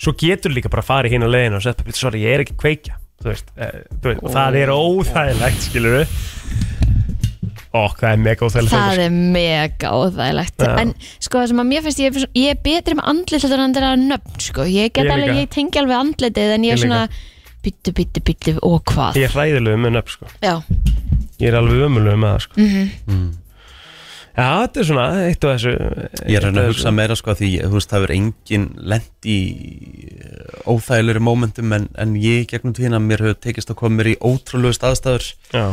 Svo getur líka bara að fara í hinn á leiðinu og setja, sorry, ég er ekki að kveikja Þú veist, eh, þú veist og það er óþægilegt, skilur við Ó, það er mega óþægilegt. Það er mega óþægilegt. Já. En sko það sem að mér finnst ég, er svo- ég er betri með andlit heldur en það er nöfn sko. Ég get Ég alveg, líka. ég tengi alveg andlitið En ég Ég er svona Byttu, byttu, byttu og hvað? Ég er hræðilegu með nöfn, sko. Já, Ég er alveg ömulegu með það, sko. Mhm. Já, þetta er svona eitt af þessu Ég er reyna að hugsa meira sko því þú veist það er engin lent í uh, óþægilegri momentum en, en ég gegnum tíðina mér hefur tekist að koma mér í ótrúlegu staðstæður Já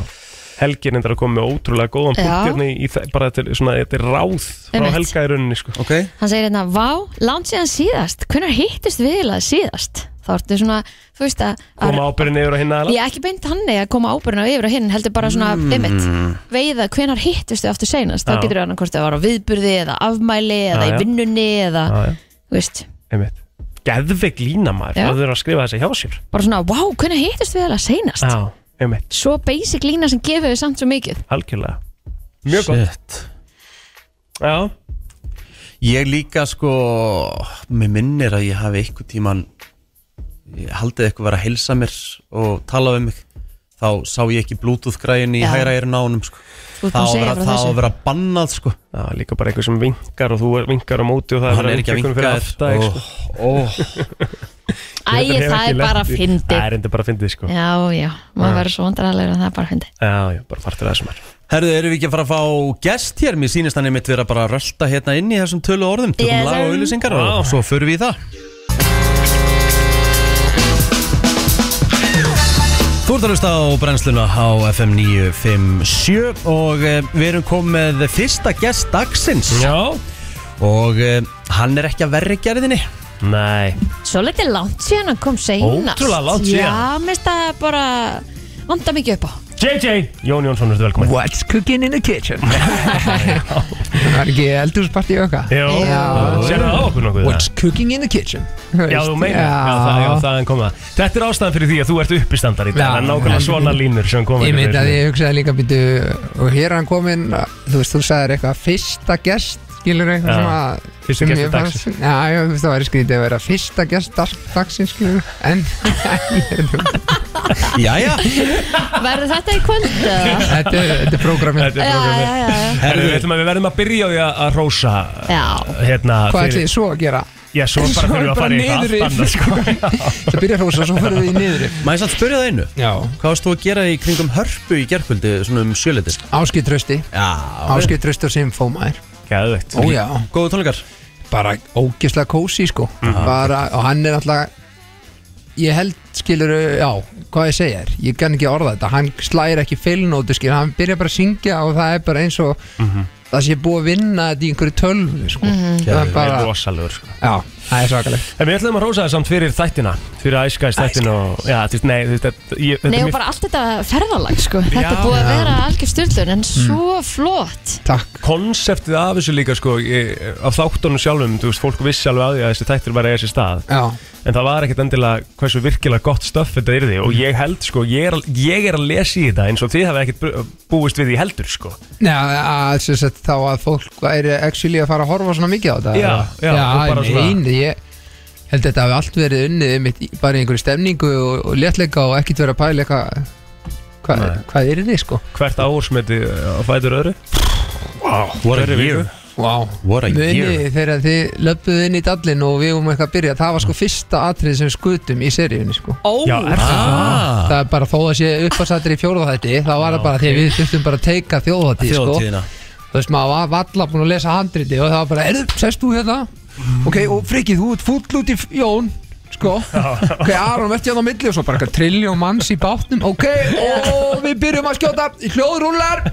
Helgin er að koma með ótrúlega góðan punkt hérna í, í það, bara þetta er svona, þetta er ráð frá Einmitt. Helga í rauninni sko. okay. Hann segir hérna, vá, langt síðan síðast Hvenær hittist við eiginlega síðast? Þá ertu svona, þú veist að Koma ábyrðin yfir á hinna Ég ekki beint þannig að koma ábyrðin yfir á hinn heldur bara svona, Mm. einmitt veiða hvenar hittist þau aftur seinast þá getur það hvort það var á viðburði eða afmæli eða Já, í vinnunni eða, þú veist, Einmitt. Geðveik lína maður, það þurfa að skrifa þessi hjá sér bara svona, vá, hvenar hittist við eiginlega seinast? Já, einmitt, Svo basic lína sem gefur við samt svo mikið algjörlega Mjög gott Shit. Já Ég líka sko Mér minnir að ég hafi eitthvað tíman Ég haldið eitthvað vera að heilsa mér Og tala við mig Þá sá ég ekki bluetooth græin í Já. hægra eirinn á honum sko. Þú ert Það á búin að að segja vera, frá það á þessu. að vera bannað sko. Já, líka bara eitthvað sem vinkar og þú er- vinkar á móti og það Hann er ekki að einhver vinka fyrir þér. aftan þig, Ó, sko. [laughs] Æ, það er bara í- fyndið. Það er enda bara fyndið sko. Já, já, maður verður svo vandrarlegur en það er bara fyndi Já, já, bara fartur þessum er Herðu, erum við ekki að fara að fá gest hér? Mér sýnist hann einmitt vera bara að rölda hérna inn í þessum tölu orðum. Tökum Yes, lag og sir. auðlýsingar Vá. og svo förum við í það. Þú ert að hlusta á brennsluna á FM 957 og uh, við erum komið með fyrsta gest dagsins. Já. Og uh, hann er ekki að verri gerðinni Nei. Svo litið langt síðan hann kom seinast. Ótrúlega langt síðan. Já, mér finnst það bara vanda mikið upp á. JJ, Jón Jónsson, ertu velkomin What's cooking in the kitchen? [laughs] Það er ekki eldhúsparti og eitthvað Jó, sérðu það á okkur nokkuð What's cooking in the kitchen? Já, þú meina, já, það, já, það er komið Þetta er ástæðan fyrir því að þú ert uppistandar í dag. Já. Það er nákvæmlega svona línur sem koma Ég myndi að ég hugsaði líka býtu og hér er hann kominn þú veist, þú sagðir eitthvað fyrsta gest skilur eitthvað sem að fyrsti sem gestur dagsins. Já, já, þú veist, það væri skrítið að vera fyrsta gest dag- dagsins skilur en [laughs] Jæja Verður þetta í kvöld? eða? þetta er, þetta er prógramið Þetta er Já, prógramið. já, já, já. Herðu, við ætlum að við verðum að byrja á því að- að rósa Já. Hérna Hvað fyrir- ætlið þið svo að gera? Já, svo bara [laughs] þurfum við að fara í eitthvað niður allt annað sko. [laughs] Það byrja að hrósa, svo fyrir við í niður Má ég satt spyrja það einu? Já Hvað varst þú að gera í kringum hörpu í gerkvöldi svona um sjöletir? Áskið trösti Já Áskið trösti og Simfómaður Gæðvegt Ó já. Góðu tónleikar. Bara ógislega kósi sko. Mhm. Bara, og hann er alltaf Ég held, skilur, já, hvað ég segja þér. Ég kann ekki orða þetta. Hann slæðir ekki feilnótu, skilur Hann byrja bara að syngja og það er bara eins og Það sé búið að vinna þetta í einhverju tölvu sko. Mhm. Það er bara, rosalegur sko. já, það er svakalegt En við ætlum að rósa það samt fyrir þættina Fyrir æskæðis þættina og, Já, þú veist, nei, þú veist, þetta- ég- þetta Nei er og mér- bara allt þetta ferðalag sko Þetta Já. er búið að vera algjör styrlun en svo flott Takk Konseptið af þessu líka sko ég, Af þáttunum sjálfum, þú veist, fólk vissi alveg að því að þessi þættir var að þessi stað Já En það var ekkert endilega hversu virkilega gott stöff þetta yrði. Og ég held sko, ég er, að- ég er að lesa í þetta eins og þið hafa ekkert bú- búist við því heldur sko. Já, að, sem sagt, þá að fólk væri actually að fara að horfa svona mikið á þetta Já, já, og bara svona- nei, ég held að þetta hafi allt verið unnið einmitt í- bara í einhverju stemningu og, og léttleika og ekkert verið að pæla eitthvað hva, Nei. hvað er þið sko. Hvert ársmeti á fætur öðru? Wow, what a year. Wow. What a Muni year. þegar þið löpuðu inn í dallin og við vorum eitthvað að byrja það var sko fyrsta atrið sem skutum í seríunni sko Ó, Já, er það? Ah. það er bara þó að sé uppasættir í fjórðaþætti þá var það bara því að við þurftum bara að teika þjóðatíð sko þú veist maður var valla búin að lesa handriti og það var bara, erðu, sest þú hérna ok, og Frikki, þú ert fúll út í Jón sko, ok, Aron verði hérna á milli og svo bara trilljón manns í bátnum. Ok, og við byrjum að skjóta hljóðrúlar,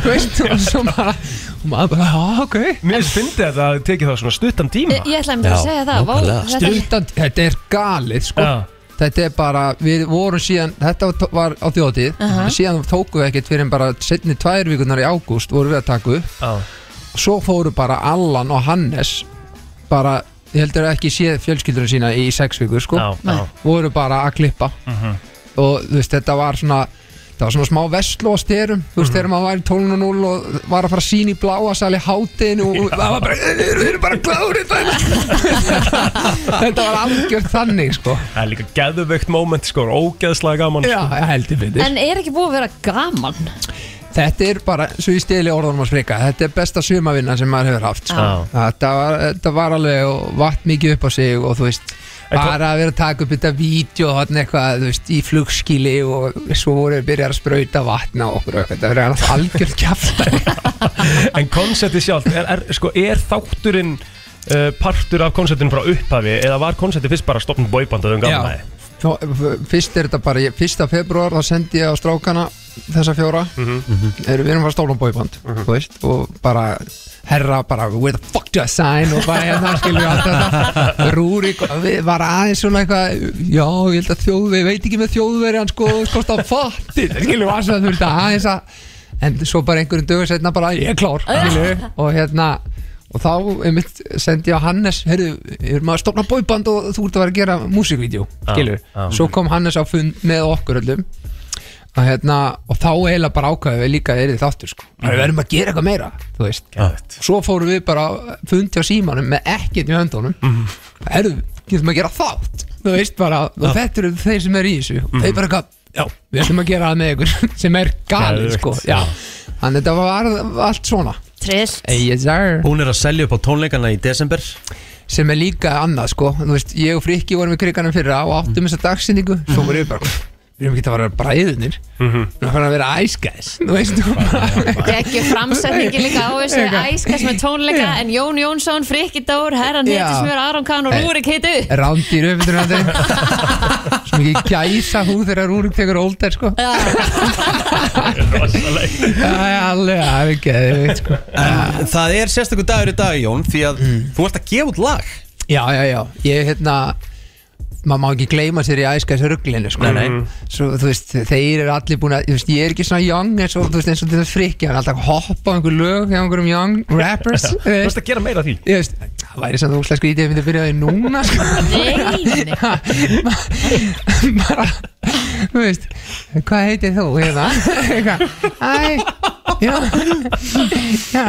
þú veist og svo [laughs] bara, og maður bara, já, ok. Mér finnst þetta að tekið það svona stuttan tíma. Ég, ég ætlaði mér að segja það. Vá, þetta er- Stuttan, þetta er galið sko. Já. Þetta er bara, við vorum síðan Þetta var á þjóðtíð. Síðan tókum við ekkert fyrir en bara setni tvær vikunar í ágúst vorum við að taka upp. Já. Svo fóru bara Allan og Hannes Bara, ég heldur ekki séð fjölskyldurinn sína í sex vikur sko. Já, já. Voru bara að klippa. Mhm. Og þú veist, þetta var svona Það var svona smá vestló á styrum Þú veist, þegar maður var í 12.0 og var að fara að sína í bláa sali hátinn og og það var bara, við erum bara klárið [laughs] Þetta var algjört þannig sko. Það er líka geðvögt moment sko, ógeðslega gaman Já, sko. ég heldur fyrir En er ekki búið að vera gaman? Þetta er bara, svo ég stili orðunum að sprika Þetta er besta sumavinna sem maður hefur haft sko. Já. þetta, var, þetta var alveg og vatt mikið upp á sig og þú veist bara að vera að taka upp þetta vídeo eitthvað, veist, í flugskili og svo voru við byrjar að sprauta vatna okkur þetta verður alltaf algjörð kjafta [laughs] En konceptið sjálf, er, er, sko, er þátturinn uh, partur af konceptinu frá upphafi eða var konceptið fyrst bara stopnum bóiband og um gamla F- Fyrst er þetta bara, fyrsta februar þá sendi ég á strákana þessa fjóra. Mhm. er, Við erum að stóla um bóiband þú veist, og bara herra bara where the fuck do I sign og bara hérna skilur við allt þetta. [laughs] Rúrik var aðeins svona eitthvað já ég held að þjóðveri, veit ekki með þjóðveri hann sko skost á fattir skilur við aðeins að þú veist aðeins að en svo bara einhverjum dögur setna bara ég er klár skilur við og hérna og þá einmitt sendi ég á Hannes heyrðu, við erum að stofna bóiband og þú ert að vera að gera músikvídeó skilur já. svo kom Hannes á fund með okkur öllum og, hérna, og þá eiginlega bara ákvæðum við líka er þið þáttur sko. við verðum að gera eitthvað meira þú Geðveikt. svo fórum við bara fund hjá símanum með ekkert í höndunum. Mm. erðu, getum að gera þátt? Þú veist bara, og þetta eru þeir sem eru í þessu. Mm. þeir bara eitthvað, já, við ætlum að gera það með ykkur [laughs] sem er galið sko. Þannig þetta var allt svona Trillt yes, sir. Hún er að selja upp á tónleikana í desember. Sem er líka annað sko. Þú veist, ég og Frikki vorum í kriganum fyrra og áttum þessa dagsendingu, svo vorum við bara við erum ekki að vera bræðunir við erum að fara að vera æskæs þú veist þú Ekki framsetningi líka á þessu Eitthvað. æskas með tónleika en Jón Jónsson, Frikki Dór, Herran Já. Hétismjör, Aron Kahn og Eh. Rúrik heitu rándýr uppið svo mikið gæsa hú þegar Rúrik tekur ólder sko. Það er alveg það er ekki eða sko. En það er sérstakur dagur í dag Jón Því að þú ert að gefa út lag. Já já já, ég hérna maður má ekki gleyma sér í æskæs rugglinu sko. Nei, nei. Svo, veist, þeir eru allir búin að veist, ég er ekki svona young eins og, eins og þetta frikki hann er alltaf að hoppa á einhver lög hjá einhverjum young rappers [laughs] þú veist. að gera meira af því veist, það væri samt úslega skrítið ef ég myndi að byrja því núna sko. bara þú veist, hvað heitir þú hérna æ já já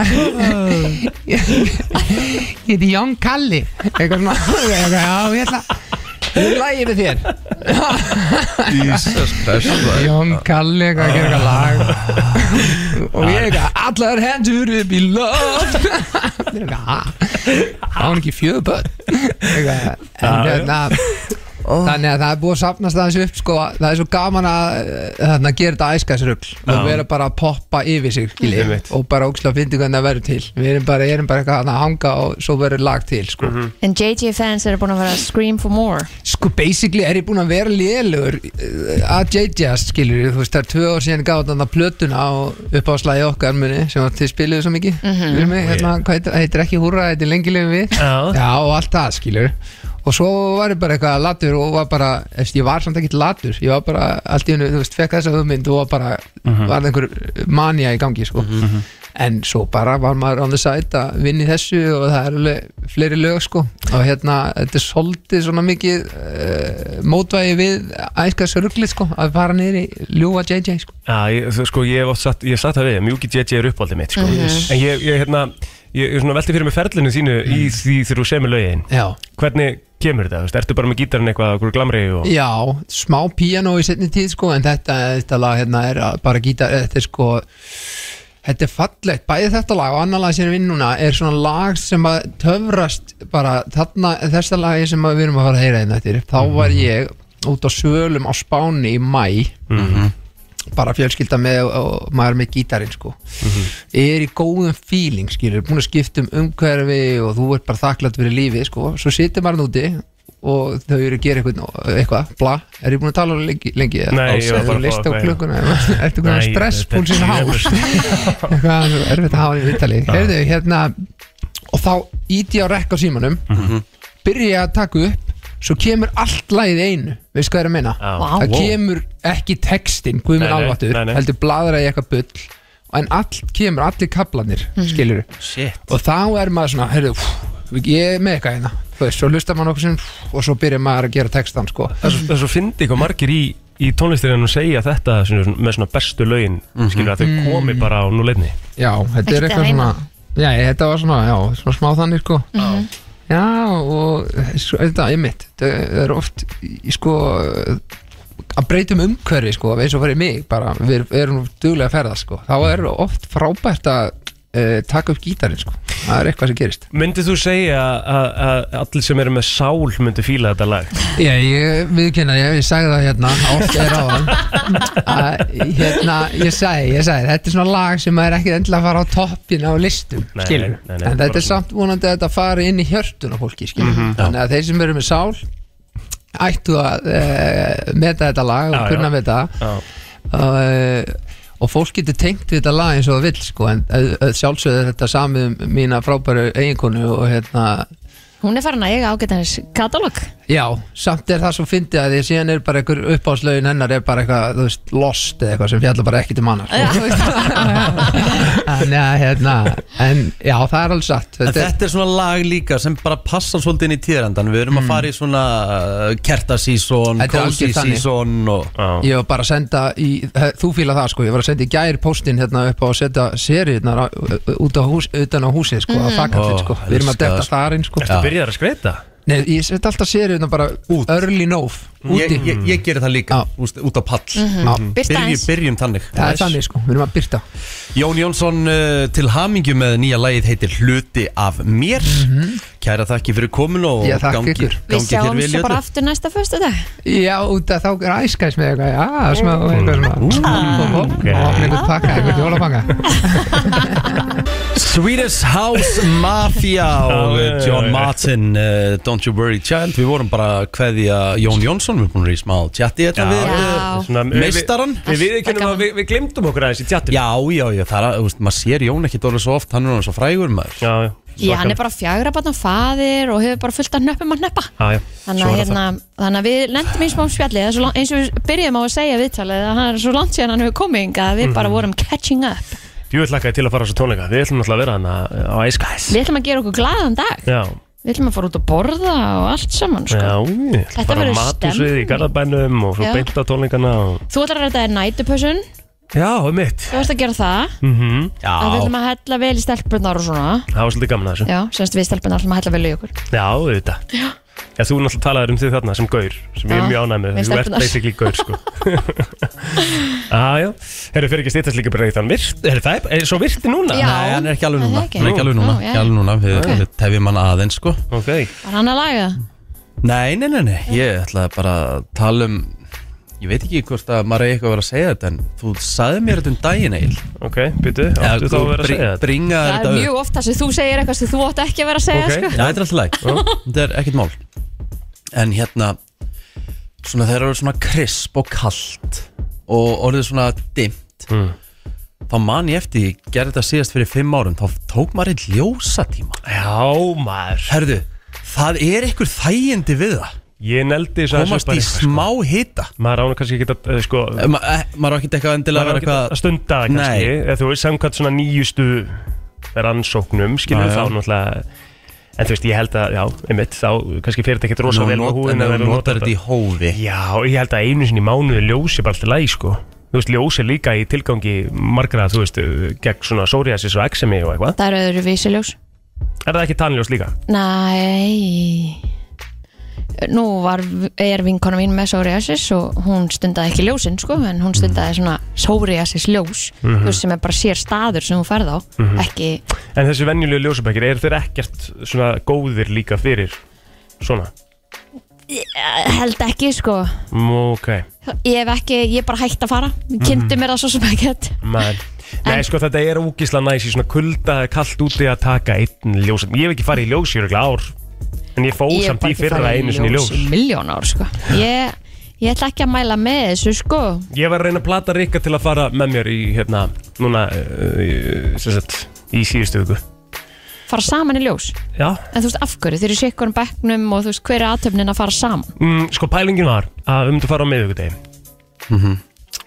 ég heiti Jón Kalli eitthvað svona já, ég ætla ég lægi með þér. Jesus Christ Jón Kalli eitthvað að gera eitthvað lag? Og ég eitthvað allar hendur upp í loft. Það er eitthvað það var ekki fjöðböld eitthvað en Já, hérna Þannig að það er búið að sapnast aðeins upp sko, það er svo gaman að eh, þarna, gera þetta æskæsrugl og Já. vera bara að poppa yfir sig skilji, Einmitt. og bara ókslega að finna hvernig það verður til. Við erum bara, erum bara að hanga og svo verður lag til sko. En JJ fans eru búin að vera að scream for more. Sko basically er ég búin að vera lélugur uh, að JJ's skilur þú veist það er tvö ár síðan gáði þarna plötuna á slæði okkar muni sem að þið spiluðu svo mikið Mhm. við mig, hérna, hvað heitir, heitir ekki húrra, heitir lengi lefum við? Já. og allt það skilur og svo var ég bara eitthvað latur og var bara, eftir, ég var samt ekkert latur ég var bara, allt í hennu, þú veist, fekk þessa hugmynd og var bara, Mhm. var einhver manja í gangi, sko en svo bara var maður on the side að vinna í þessu og það er alveg fleiri lög, sko og hérna, þetta er svolítið svona mikið uh, mótvægi við æskast ruglið, sko, að fara niður í ljúa JJ, sko Já, ég, sko, ég hef oft satt, ég hef satt það við, mjúki JJ er uppáldið mitt, sko. Mhm. En ég, ég, hérna, ég, ég svona velti fyrir mig ferlinu þínu í því þegar þú semur lögin. Já. Hvernig kemur þetta, þú veist, ertu bara með gítarinn eitthvað, okkur glamri og... Já, smá piano í setni tíð sko en þetta, þetta lag hérna er bara gítar, þetta er sko þetta er fallegt, bæði þetta lag og annar lag sem er vinn núna er svona lag sem að töfrast bara þarna, þessa lagi sem við erum að fara að heyra hérna eftir, þá var ég út á svölum á Spáni í mæ bara fjölskylda með og maður með gítarinn sko. Er í góðum feeling skilur, búin að skipta um umhverfi og þú ert bara þakklætt fyrir lífið sko, svo situr maður úti og þau eru að gera eitthvað, eitthvað bla, er ég búin að tala lengi, lengi? Nei, ég var bara að list á klukkuna [laughs] Nei, eitthvað stresspúlsinn hár [laughs] eitthvað erfitt að hafa í vittali heyrðu, hérna og þá íti á rekk á símanum byrja ég að taka upp svo kemur allt lagið einu. Veist hvað er að meina? Já. Vá. það Wow. kemur ekki textin guðmur Nei, nei, alvatur, heldur bladra í eitthvað bull. En allt kemur, allir kaplanir mm. skilur og þá er maður svona, heyrðu, ég er með eitthvað hérna. Veist, svo hlustar maður okkur sem og svo byrjar maður að gera textan sko. Það er svo- það er svo fyndi hvað margir í, í tónlistirinn og segja þetta svona, með svona bestu lögin, skilur að þau komi bara á núleitni. já, þetta er að eitthvað svona já, þetta var svona, já, svona smá þannig sko já, og þetta er mitt, þetta er oft sko að breytum umhverfi sko, eins og fyrir mig bara, við erum duglega að ferða sko, þá er oft frábært að uh, taka upp gítarinn sko. það er eitthvað sem gerist Myndið þú segja að, allir sem eru með sál myndu fíla þetta lag? Já, ég viðkynna, ég, ég sagði það hérna oft er á hann hérna, ég sagði, ég sagði þetta er svona lag sem er ekki endilega að fara á toppin á listum, skilur en þetta er samt vonandi að þetta fari inn í hjörtun á fólki, skilur Mhm. þannig að þeir sem eru með sál ættu að uh, meta þetta lag og kunna með þetta Já. uh, og fólk getur tengt við þetta lag eins og það vill sko, en sjálfsögðu er þetta samið um mína frábæru eiginkonu og hérna Hún er farin að eiga ágætans katalóg. Já, samt er það svo fyndið að því síðan er bara einhver uppáðslaugin hennar er bara eitthvað, þú veist, lost eða eitthvað sem fjallar bara ekkert um annar Þannig að, hérna, en já, það er alveg satt. En þetta er svona lag líka sem bara passar svolítið inn í tíðrandan Við erum að fara í svona uh, kertasísón, Mm. Þetta er season og Ég var bara að senda í, þú fíla það sko, ég var að senda í gær postin hérna upp á að setja seriðnar út á hús, utan á húsið sko, Mhm. að byrjar að skreita? Nei, ég set alltaf seriðnar bara út. early nóf, úti Ég, ég, ég gerir það líka, úst, út á pall Mhm. Já. Birta Byrjum, aðeins. byrjum þannig Það er þannig sko, við erum að byrta Jón Jónsson uh, til hamingju með nýja lagið heitir Hluti af mér Kæra þakki fyrir komin og Já, gangi. Við gangi þér sjáum svo bara aftur næsta föstu dag Já, út að þá er æskæs með eitthvað, já, smá, eitthvað svona. Og opna einhvern pakka, einhvern jólapakka [laughs] Swedish House Mafia [laughs] og uh, John Martin uh, Don't You Worry Child. Við vorum bara að kveðja Jón Jónsson Við erum búin að vera í smá tjatti þetta við uh, Svona, við- meistaran Við viðurkennum að við, við glemdum okkur aðeins í tjattum Já, já, já, það er að, maður sér Jón ekki dóla svo oft, hann er hann svo frægur maður. Já, já Já, hann er bara fjagra barn og faðir og hefur bara fullt af nöppum að nöppa já Þannig að, hérna, þannig að við lendum spjalli. Það er svo lang- eins og við byrjum á að segja viðtalið að hann er svo langt síðan hann hefur komið að við bara Mhm. vorum catching up. Ekki til að fara á þessu tónleika. Við ætlum náttúrulega að vera hann á Ice Við ætlum að gera okkur glaðan dag. Já, Við ætlum að fara út að borða og allt saman sko. já Þetta Bara matusvið í stemming. Garðabænum og svo beint á tónleikana og... Þú ætlar að ræta þér nætupössun Já, um mitt Þú ætlar að gera það. Mm að Við ætlum að hella vel í stelpunar og svona. Það var svolítið gaman að þessu. Já, semst við stelpunar ætlum að hella vel í okkur. Já, auðvitað. Já. Já, þú náttúrulega talaður um þig þarna sem gaur sem ég er Já, mjög ánægð með, þú ert basically gaur sko. [laughs] Já, já. Herru, fyrir ekki stýttast líka bara eitt hann virt Er það er svo virti núna? Já. Nei, hann er ekki alveg núna? Hann er ekki alveg núna, Nú, já. ekki alveg núna. Við, Ok. við tefjum hann aðeins sko. Ok. Var hann að laga? Nei, nei, nei, nei, ég ætlaði bara að tala um Ég veit ekki hvort að maður er eitthvað að vera að segja þetta En þú sagði mér þetta um daginn eil Ok, byttu, áttu þá að vera að segja þetta? Bringa Það þetta er mjög ofta sem þú segir eitthvað sem þú átt ekki að vera að segja Ok, sko. Já, þetta er alltaf læg Þetta er ekkert mál. En hérna Svona þegar það eru svona krisp og kalt Og orðið svona dimmt mm. Þá man ég eftir Ég gerði þetta síðast fyrir fimm árum Þá tók maður einn ljósatíma. Já, maður. Herðu, það er einhver þægindi við það Ég neldi þess að Komast í smá hita? Maður ána kannski ekki að, sko Ma, eh, Maður á ekki eitthvað endilega að vera eitthvað að stunda það kannski. Nei. Eða þú veist, samkvæmt svona nýjustu rannsóknum, skilur Já, já. þá náttúrulega En þú veist, ég held að, já, einmitt, þá kannski fyrir þetta ekkert rosa Nú, vel með húðin en að ef vera notar nota þetta í hófi. Já, ég held að einu sinni í mánuði ljósi bara alltaf læg, sko. Þú veist, ljósi líka í tilgangi margra, þú veist, gegn svona psoriasis og eczemi og eitthvað. Það eru öðru vísiljós Er það ekki tannljós líka? Nei Nú var, er vinkona mín með psoriasis og hún stundaði ekki ljósin sko, en hún stundaði svona psoriasis ljós Mhm. þú veist, sem er bara sér staður sem hún ferð á Mhm. ekki, En þessi venjulegu ljósabækir, er þeir ekkert svona góðir líka fyrir svona? ég held ekki sko. Mm, Ok, ég hef ekki, ég er bara hægt að fara. Ég kynnti mér það svo sem menn Nei, sko, þetta er ógísla næs í svona kulda, kallt úti að taka einn ljós Ég hef ekki farið í ljós í ár En ég fóð samt í fyrra einu sinni í ljós í miljón ár sko. Ég, ég ætla ekki að mæla með þessu sko. Ég var að reyna að plata Rikka til að fara með mér í, hérna, núna, uh, sem sagt, í síðustu viku. Fara saman í ljós? Já. En þú veist af hverju, þeir eru sikkurum bekknum og þú veist hver er aðtöfnin að fara saman? Mm, Sko, pælingin var að við myndum fara á miðvikudegi. Mhm.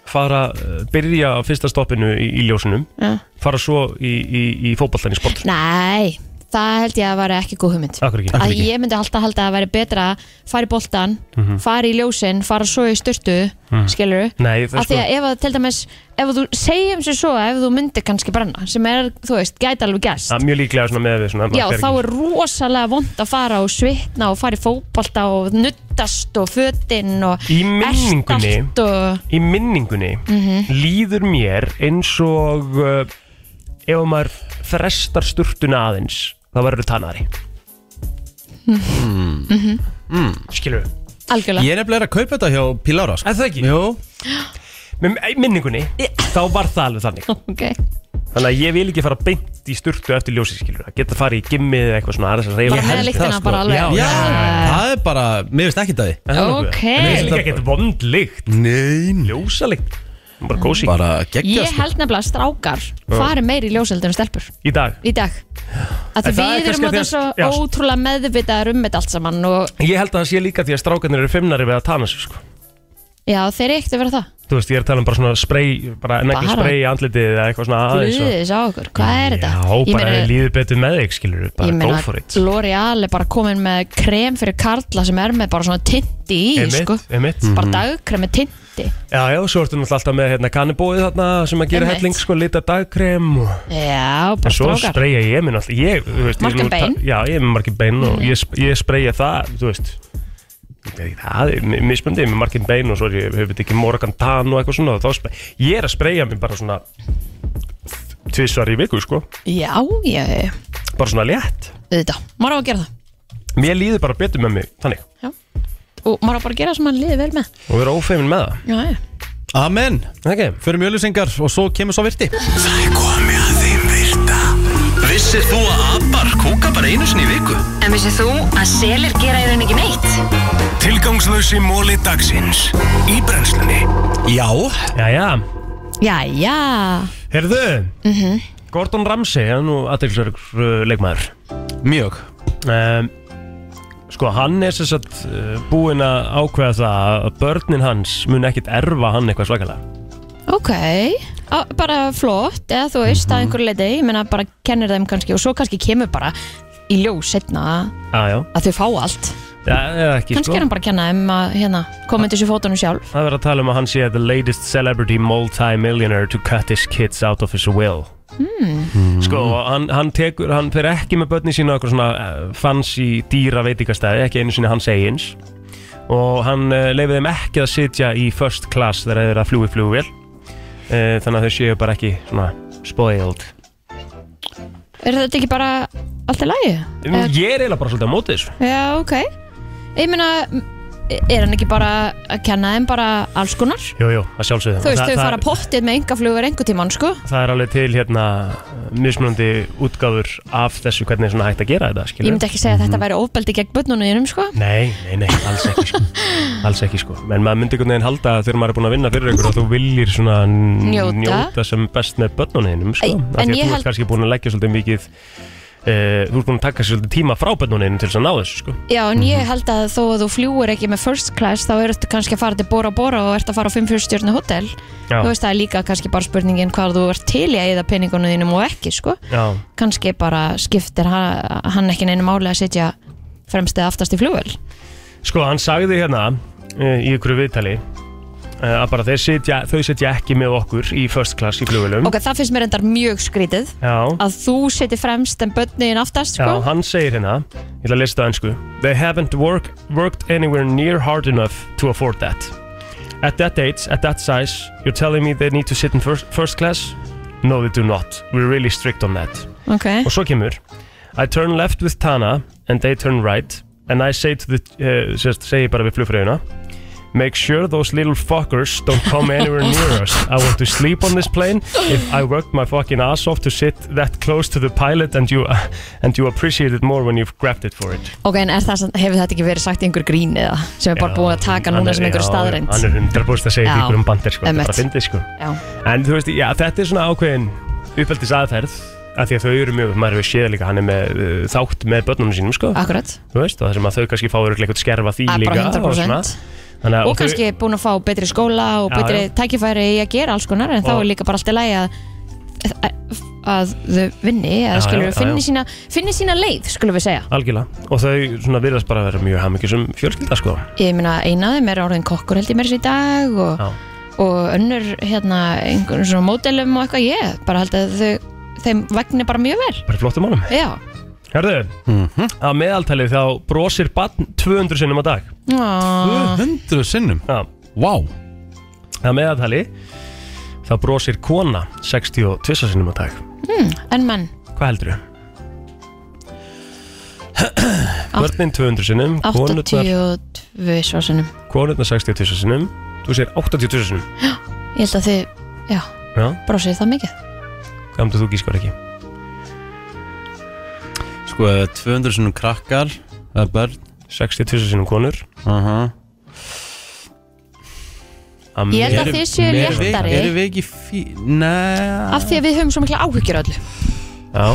Fara, uh, byrja á fyrsta stoppinu í, í ljósunum. Ja. Fara svo í, í, í fótboltan í sport. Nei, það held ég að vera ekki góð hugmynd. Akkur ekki? Að ég myndi alltaf halda að væri betra að fara í boltan, Mhm. fara í ljósin fara svo í styrtu, Mhm. skilur Nei, það er af því sko- að ef að til dæmis ef þú segjum sér svo að ef þú myndir kannski brenna sem er, þú veist, gæti alveg gæst Það er mjög líklega svona með við svona Já, þá er rosalega vond að fara og svitna og fara í fótbolta og nuttast og fötin og Í minningunni allt og Í minningunni Mhm. líður mér eins og uh, ef maður frestar sturtuna aðeins þá verður tannari Mhm. mm. Skilur við. Algjörlega. Ég er nefnilega að kaupa þetta hjá Pílára sko. Er það ekki? Jú. Með minningunni, þá var það alveg þannig. [laughs] Ok. Þannig að ég vil ekki fara beint í sturtu eftir ljósi skilur að geta farið í gimmið eða eitthvað svona aðeins að reyfa Bara með lyktina bara alveg. Já, Já, já, það er bara, mér veist ekki það Ok. En það er líka ekkert vond lykt. Nei Ljósa lykt Bara kósi Bara Ég held nefnilega að strákar fari meir í ljóseldur en stelpur. Í dag? Í dag. Að því En það er við kannski erum að alltaf svo því að- já. ótrúlega meðvitaðar um þetta allt saman og Ég held að það sé líka því að strákarnir eru fimmnari við að tana sig sko. já, þeir eru ekkert að vera það Þú veist, ég er að tala um bara svona spray bara negli Bara? spray í andlitið eða eitthvað svona aðeins og- Guðis á okkur, hvað er þetta? Já, Ég bara meina- líður betur með þig, skilur við, Ég bara go for it L'Oreal er bara komin með krem fyrir karla sem er með bara svona tinti í, sko einmitt. bara Mhm. dagkrem með tinti Já, já, svo ertu náttúrulega alltaf með hérna kannibóið þarna sem að gera Einmitt. helling, sko, lita dagkrem og... Já, En bara svo strákar spreyja ég minn alltaf, ég, þú veist ég Margar nú ta- bein. Já, ég er með margir bein og Mhm. ég, sp- ég spreyja það, þú veist Það er mi- mismunandi, ég er með margir bein og svo er ég, hefur ekki morgan tan og eitthvað svona og ég er að spreyja mér bara svona tvisvar í viku, sko. Já, já, já, bara svona létt. Þetta Maður á að gera það. Mér líður bara betur með mig, þannig. Og maður á bara að gera það sem maður líður vel með. Og vera ófeimin með það. Já, já. Amen. Okay. Fyrir mjölusingar og svo kemur svo virti. Það er komið Vissir þú að abar kúka bara einu sinni í viku? En vissið þú að selir gera í raun ekki neitt? Tilgangslösi móli dagsins. Í brennslunni. Já. Jæja, Já, já heyrðu. Mhm. Gordon Ramsay, hann er nú aðeinsverður leikmaður. Mjög. Um, Sko, hann er sem sagt uh, búinn að ákveða það að börnin hans mun ekkit erfa hann eitthvað svakalega. Ok, á, bara flott eða þú veist að einhverju leiti ég meina bara kennir þeim kannski og svo kannski kemur bara í ljós setna Já, já, að þau fá allt. Já eða ekki kannski sko. er hann bara að kenna þeim að hérna, koma undir sér fótunum sjálf. Það verður að tala um að hann sé the latest celebrity multi-millionaire to cut his kids out of his will. Hmm. Sko, og hann, hann tekur, hann fer ekki með börni sína okkur svona uh, fancy dýra veitingastæði, ekki einu sinni hans eigins. Og hann uh, leifir þeim ekki að sitja í first class þegar þeir eru að fljúi flugvél uh, þannig að þau séu bara ekki svona spoiled. Er þetta ekki bara allt í lagi? Ég er eiginlega bara svolítið á móti þessu. Já, ok. Ég meina, er hann ekki bara að kenna þeim bara alls konar? Jú, jú, að sjálfsögðu Þú veist, þau fara pottið með engaflugur einhver tíman, sko Það er alveg til hérna mismunandi útgáður af þessu hvernig er svona hægt að gera þetta Ég skilur myndi ekki segja að þetta væri ofbeldi gegn börnunum sko Nei, nei, nei, alls ekki sko [laughs] Alls ekki sko En maður myndi einhvern veginn halda þegar maður er búin að vinna fyrir ykkur að þú viljir svona n- Njóta. njóta sem best með börnunum sko. Af en því að ég þú held- ert kannski búin að leggja svolítið mikið uh, Þú ert búin að taka sér svolítið tíma frá börnunum til þess að ná þessu sko. Já, en ég held að þó að þú fljúur ekki með first class þá ertu kannski að fara til Bora Bora og ert að fara á 5 stjórnu hótel. Já. Þú veist, það er líka kannski bara spurningin hvað þú ert til í að eða peningunum þínum og ekki, sko. Já, Kannski bara skiptir hann, hann ekki neinu máli að sitja fremst eða aftast í flugvel sko hann sagði hérna uh, í ykkur viðtali að bara þeir sitja, þau sitja ekki með okkur í first class í flugulum Ok, það finnst mér endar mjög skrítið Já. að þú sittir fremst en börnin aftast, Já, sko hann segir hérna, ég ætla að lista ennsku They haven't work, worked anywhere near hard enough to afford that. At that age, at that size, you're telling me they need to sit in first, first class? No, they do not. We're really strict on that. Ok, Og svo kemur I turn left with Tana and they turn right and I say to the, uh, sérst, segi bara við flugfröðuna Make sure those little fuckers don't come anywhere near us. I want to sleep on this plane. If I worked my fucking ass off to sit that close to the pilot and you and you appreciate it more when you've grabbed it for it. ok, en það, hefur þetta ekki verið sagt í einhver grín eða sem er bara búið að taka núna sem einhver já, staðreind Hann er 100% að segja Já, því ykkur um bandir sko, þetta er bara fyndið sko. Já. En þú veist, já, þetta er svona ákveðin uppeldis aðferð af því að þau eru mjög, maður hefur séð líka hann er með uh, þátt með börnunum sínum sko. Akkurat Þú veist, og það sem að þau kannski fá örugglega eitthvað skerfa því Ah, bara líka 100%. Þannig og þau- kannski búin að fá betri skóla og Já, betri já. tækifæri í að gera alls konar en þá Og- er líka bara allt í lagi að, að, að þau vinni eða skilur við finni sína, sína leið skulum við segja. Algjörlega, og þau virðast bara að vera mjög hafmyggjusum fjölskylda sko. Ég meina eina af þeim er orðin kokkur held ég mér í dag og, og önnur hérna einhvern svona módelum og eitthvað ég bara held að þau þeim vegni bara mjög vel. Bara flottum málum. Já, Hörðu, að meðaltalið þá brosir barn 200 sinnum á dag. Ó, 200 sinnum? Já. Vá. Að meðaltali þá brosir kona 62 sinnum á dag. Hmm, En menn, Hvað heldur þau? [clears throat] Börnin 200 sinnum konurnar, 82 svarsunum konurnar 62 sinnum Þú segir 82 sinnum. Ég held að þið, já, Já, brósið það mikið. Hvað heldur þú gískar ekki? Sko, 200 sinum krakkar eða börn. 62 sinnum konur. Aha. Ég held að þið séu léttari. Erum við ekki fí... Nei Af því að við höfum svo mikla áhyggjur öllu. Já,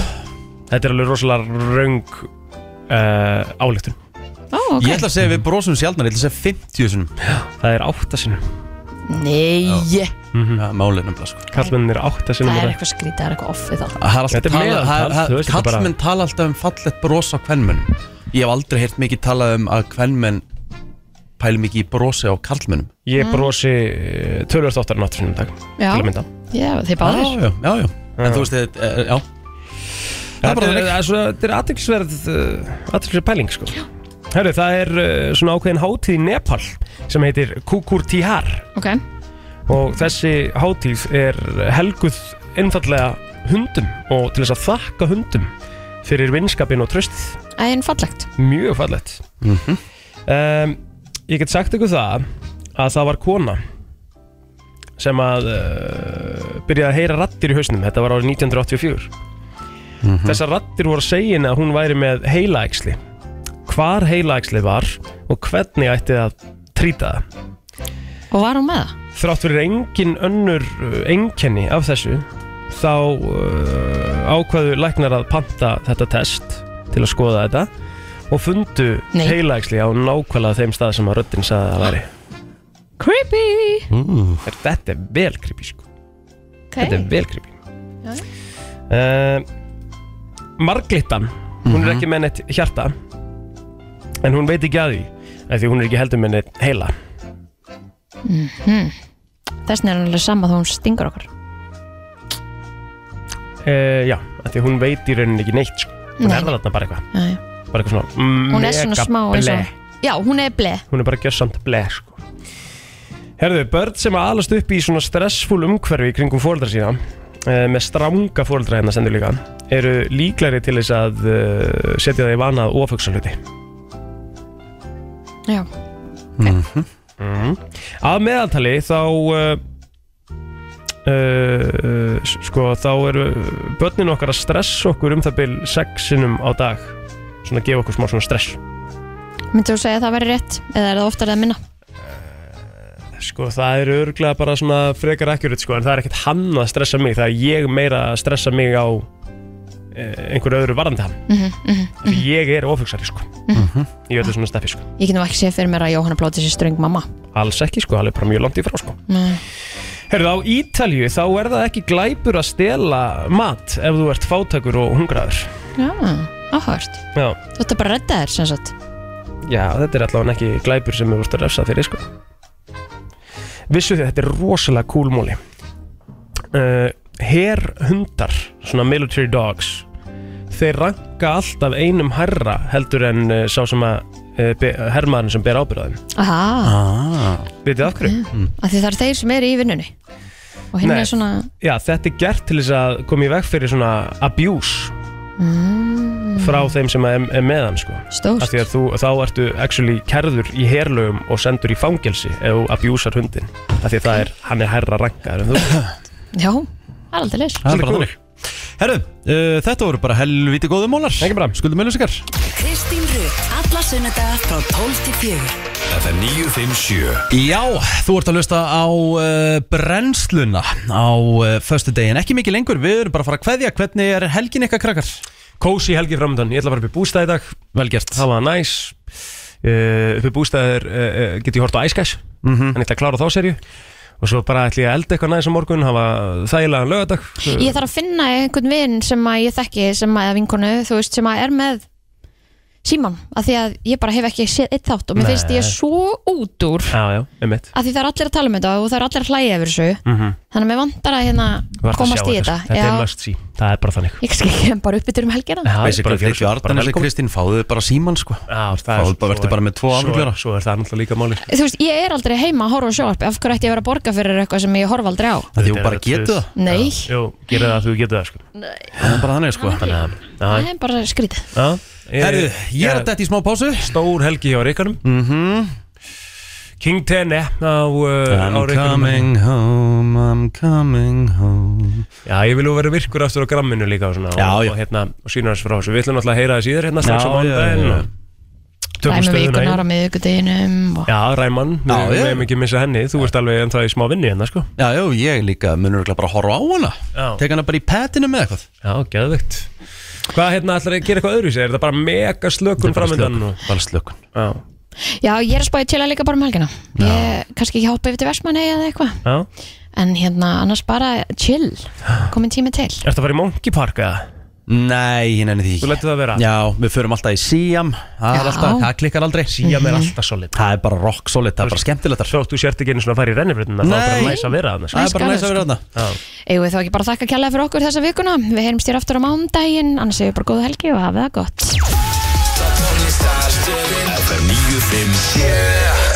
þetta er alveg rosalega röng uh, ályktun. Ó, ok. Ég ætla að segja við brosum sjálfnar, ég ætla að segja 50 sinum Það er 8 sinnum Nei, mm -hmm. Já, málið nefnilega sko. Kallmennin er 8 sinnum það á er eitthvað skrítið, það er eitthvað offið þá Það er alltaf það- það- Kallmenn tala alltaf um fallet bros á kvennmönnum Ég hef aldrei heyrt mikið talað um að kvennmenn pæli mikið í brosi á kallmönnum Ég brosi eh, tölvöld oftar en 8 sinnum á dag Já. Að Já, þið báðir. Já, já, já, já. En þú veist, þetta, eh, já. Það er það er er aðtilsverð aðtilsverð pæling sko Herru, það er uh, svona ákveðin hátíð í Nepal sem heitir Kukur Tihar Ok, og þessi hátíð er helguð einfallega hundum og til þess að þakka hundum fyrir vinskapin og tröstið en fallegt. Mjög fallegt. Mhm. um, ég get sagt ykkur það að það var kona sem að uh, byrjaði að heyra rattir í hausnum. Þetta var árið 1984 þessar rattir voru að segja henni að hún væri með heilaæksli hvar heilaæksli var og hvernig ætti að trýta það Og var hún með það? þrátt fyrir engin önnur uh, einkenni af þessu þá uh, ákvaðu læknar að panta þetta test til að skoða þetta og fundu Nei. heilaæksli á nákvæmlega þeim stað sem að röddinn sagði að það væri Creepy mm. Þetta er vel creepy sko Þetta er vel creepy Já. uh, Marglittan Hún er ekki með neitt hjarta En hún veit ekki að því af Því hún er ekki heldur neitt heila mm Þessna er hann alveg sama þó hún stingur okkur uh, Já, af því hún veit í rauninni ekki neitt sko. Hún Nei. er þarna bara eitthvað Já, já. Bara eitthvað svona mm, Hún er svona smá eins og Já, hún er ble Hún er bara gjössamt ble sko. Herðu, börn sem að alast upp í svona stressfull umhverfi kringum fóreldra sína uh, með stranga fóreldra hérna stendur líka eru líklari til þess að uh, setja það í vanað ofugsa hluti Já, mm. Að meðaltali þá uh, uh, sko þá eru börnin okkar að stressa okkur um það bil sexinum á dag svona að gefa okkur smá svona stress myndir þú segja að það væri rétt eða er það oftar eða minna? sko það er örglega bara svona frekar akkurat sko en það er ekkert hann að stressa mig það er ég meira að stressa mig á eh, einhverju öðru varandi hann. Mm -hmm, Því ég er ofugsari sko. Í öllu svona steffi sko. Ég get nú ekki séð fyrir mér að Jóhanna blóti sér ströng mamma. Alls ekki sko, alveg bara mjög langt í frá sko. Nei. Herðu, á Ítalju þá er það ekki glæpur að stela mat ef þú ert fátækur og hungraður? Já, áhört. Já, Þú ætti bara að redda þér sem sagt. Já þetta er allavega ekki glæpur sem þú ert að refsa fyrir sko. Vissu þið, þetta er rosalega cool múli uh, Herhundar, svona military dogs þeir ranka alltaf einum herra heldur en uh, sá sem að uh, be- hermaðurinn sem ber ábyrðaðum Aha, ah. Vitið af hverju? af því það eru þeir sem eru í vinnunni og hinn Nei. er svona Já, þetta er gert til þess að koma í veg fyrir svona abuse mm, frá þeim sem er, er með hann sko. Stórt. Af því að þú, þá ertu actually kerður í herlögum og sendur í fangelsi ef þú abusar hundin af því að það er, hann er herra rankaður en þú Já, það er aldrei leys Það er bara þannig Herru, uh, þetta voru bara helviti góðu mólar. Ekki bara. Skuldum meðlusikar Kristín Rut, alla sunnudaga frá 12 til 4 FM 957 Já, þú ert að hlusta á uh, brennsluna á uh, föstu degin Ekki mikið lengur, við erum bara að fara að kveðja. Hvernig er helgin ykkar krakkar? Kósi helgi framöndan, ég ætla bara upp í bústæð í dag. Vel gert. Það var næs. Uh, Upp í bústæðir uh, uh, get ég hort á Ice Guys? Mhm. En ég ætla að klára þá serju Og svo bara ætla ég að elda eitthvað næs á morgun Hafa þægilega lögadag Ég þarf að finna einhvern vinn sem að ég þekki sem að, vinkonu, þú veist, sem að er með síman af því að ég bara hef ekki séð eitt þátt og mér Nei. finnst ég svo út úr. Já, já, einmitt. Af því það er allir að tala um þetta og það er allir að hlæja yfir þessu. Mhm. þannig að mér vantar að hérna að komast í þetta. Þetta. Er must see, það er bara þannig. Ég skil bara uppbyttur um helgina. Basically, Frikki Arnars og Kristín fáðu bara síman sko. Já, það Fáðu bara, verður bara með tvo afgljóra Svo er það náttúrulega líka máli þú veist, ég er aldrei heima að horfa á sjóarpi af hverju ætti ég að vera að borga fyrir eitthvað sem ég horfa aldrei á? Það þú bara getur það. Nei. Jú, gera það að þú getur það sko. Það er bara þannig sko. Það er bara skrítið. Já Herðu, ég er að detta í smá pásu. Stór helgi hjá Ríkarum Mhm. King Tene á, uh, I'm á Ríkarum coming home, I'm coming home. Já, ég vil nú vera virkur aftur á gramminu líka og svona Já, og, já. og hérna, og sína þessu frá þessu. Við ætlum náttúrulega að heyra það síðar hérna strax á og Tökum stöðuna vikunar á í miðugudeginum og... Já, Ræman, Já, við meðum ekki missa henni. Þú ert alveg ennþá í smá vinni hérna, sko. Já, já, ég líka munur örugglega bara að horfa á hana. Tek hana bara í petinu með eitthvað. Já, geðveikt Hvað hérna ætlar að gera eitthvað öðru Er þetta bara mega slökun framöndan? slökun, og- bara slökun. Já, já, ég er að spáði til að líka bara um helgina. Ég kannski ekki hoppa yfir til Vestmanni eða eitthvað. Já. En hérna annars bara chill. [gasps] Komin tími til. Ertu að fara í Monkey Park eða? Nei, ég nenni því Þú lætur það vera? Já, við förum alltaf í Siam. Það er Já. alltaf, það klikkar aldrei. Síam er alltaf solid. Það er bara rock solid, það er bara skemmtilegt Svo þú sért ekki einu svona að fara í rennifrutina Það er bara Nei. næs að vera þarna sko. Það er bara næst að vera þarna. Já. eigum við þá ekki bara að þakka kjærlega fyrir okkur þessa vikuna? Við heyrumst þér aftur á mándaginn annars séu bara góða helgi og hafið það gott. FM 957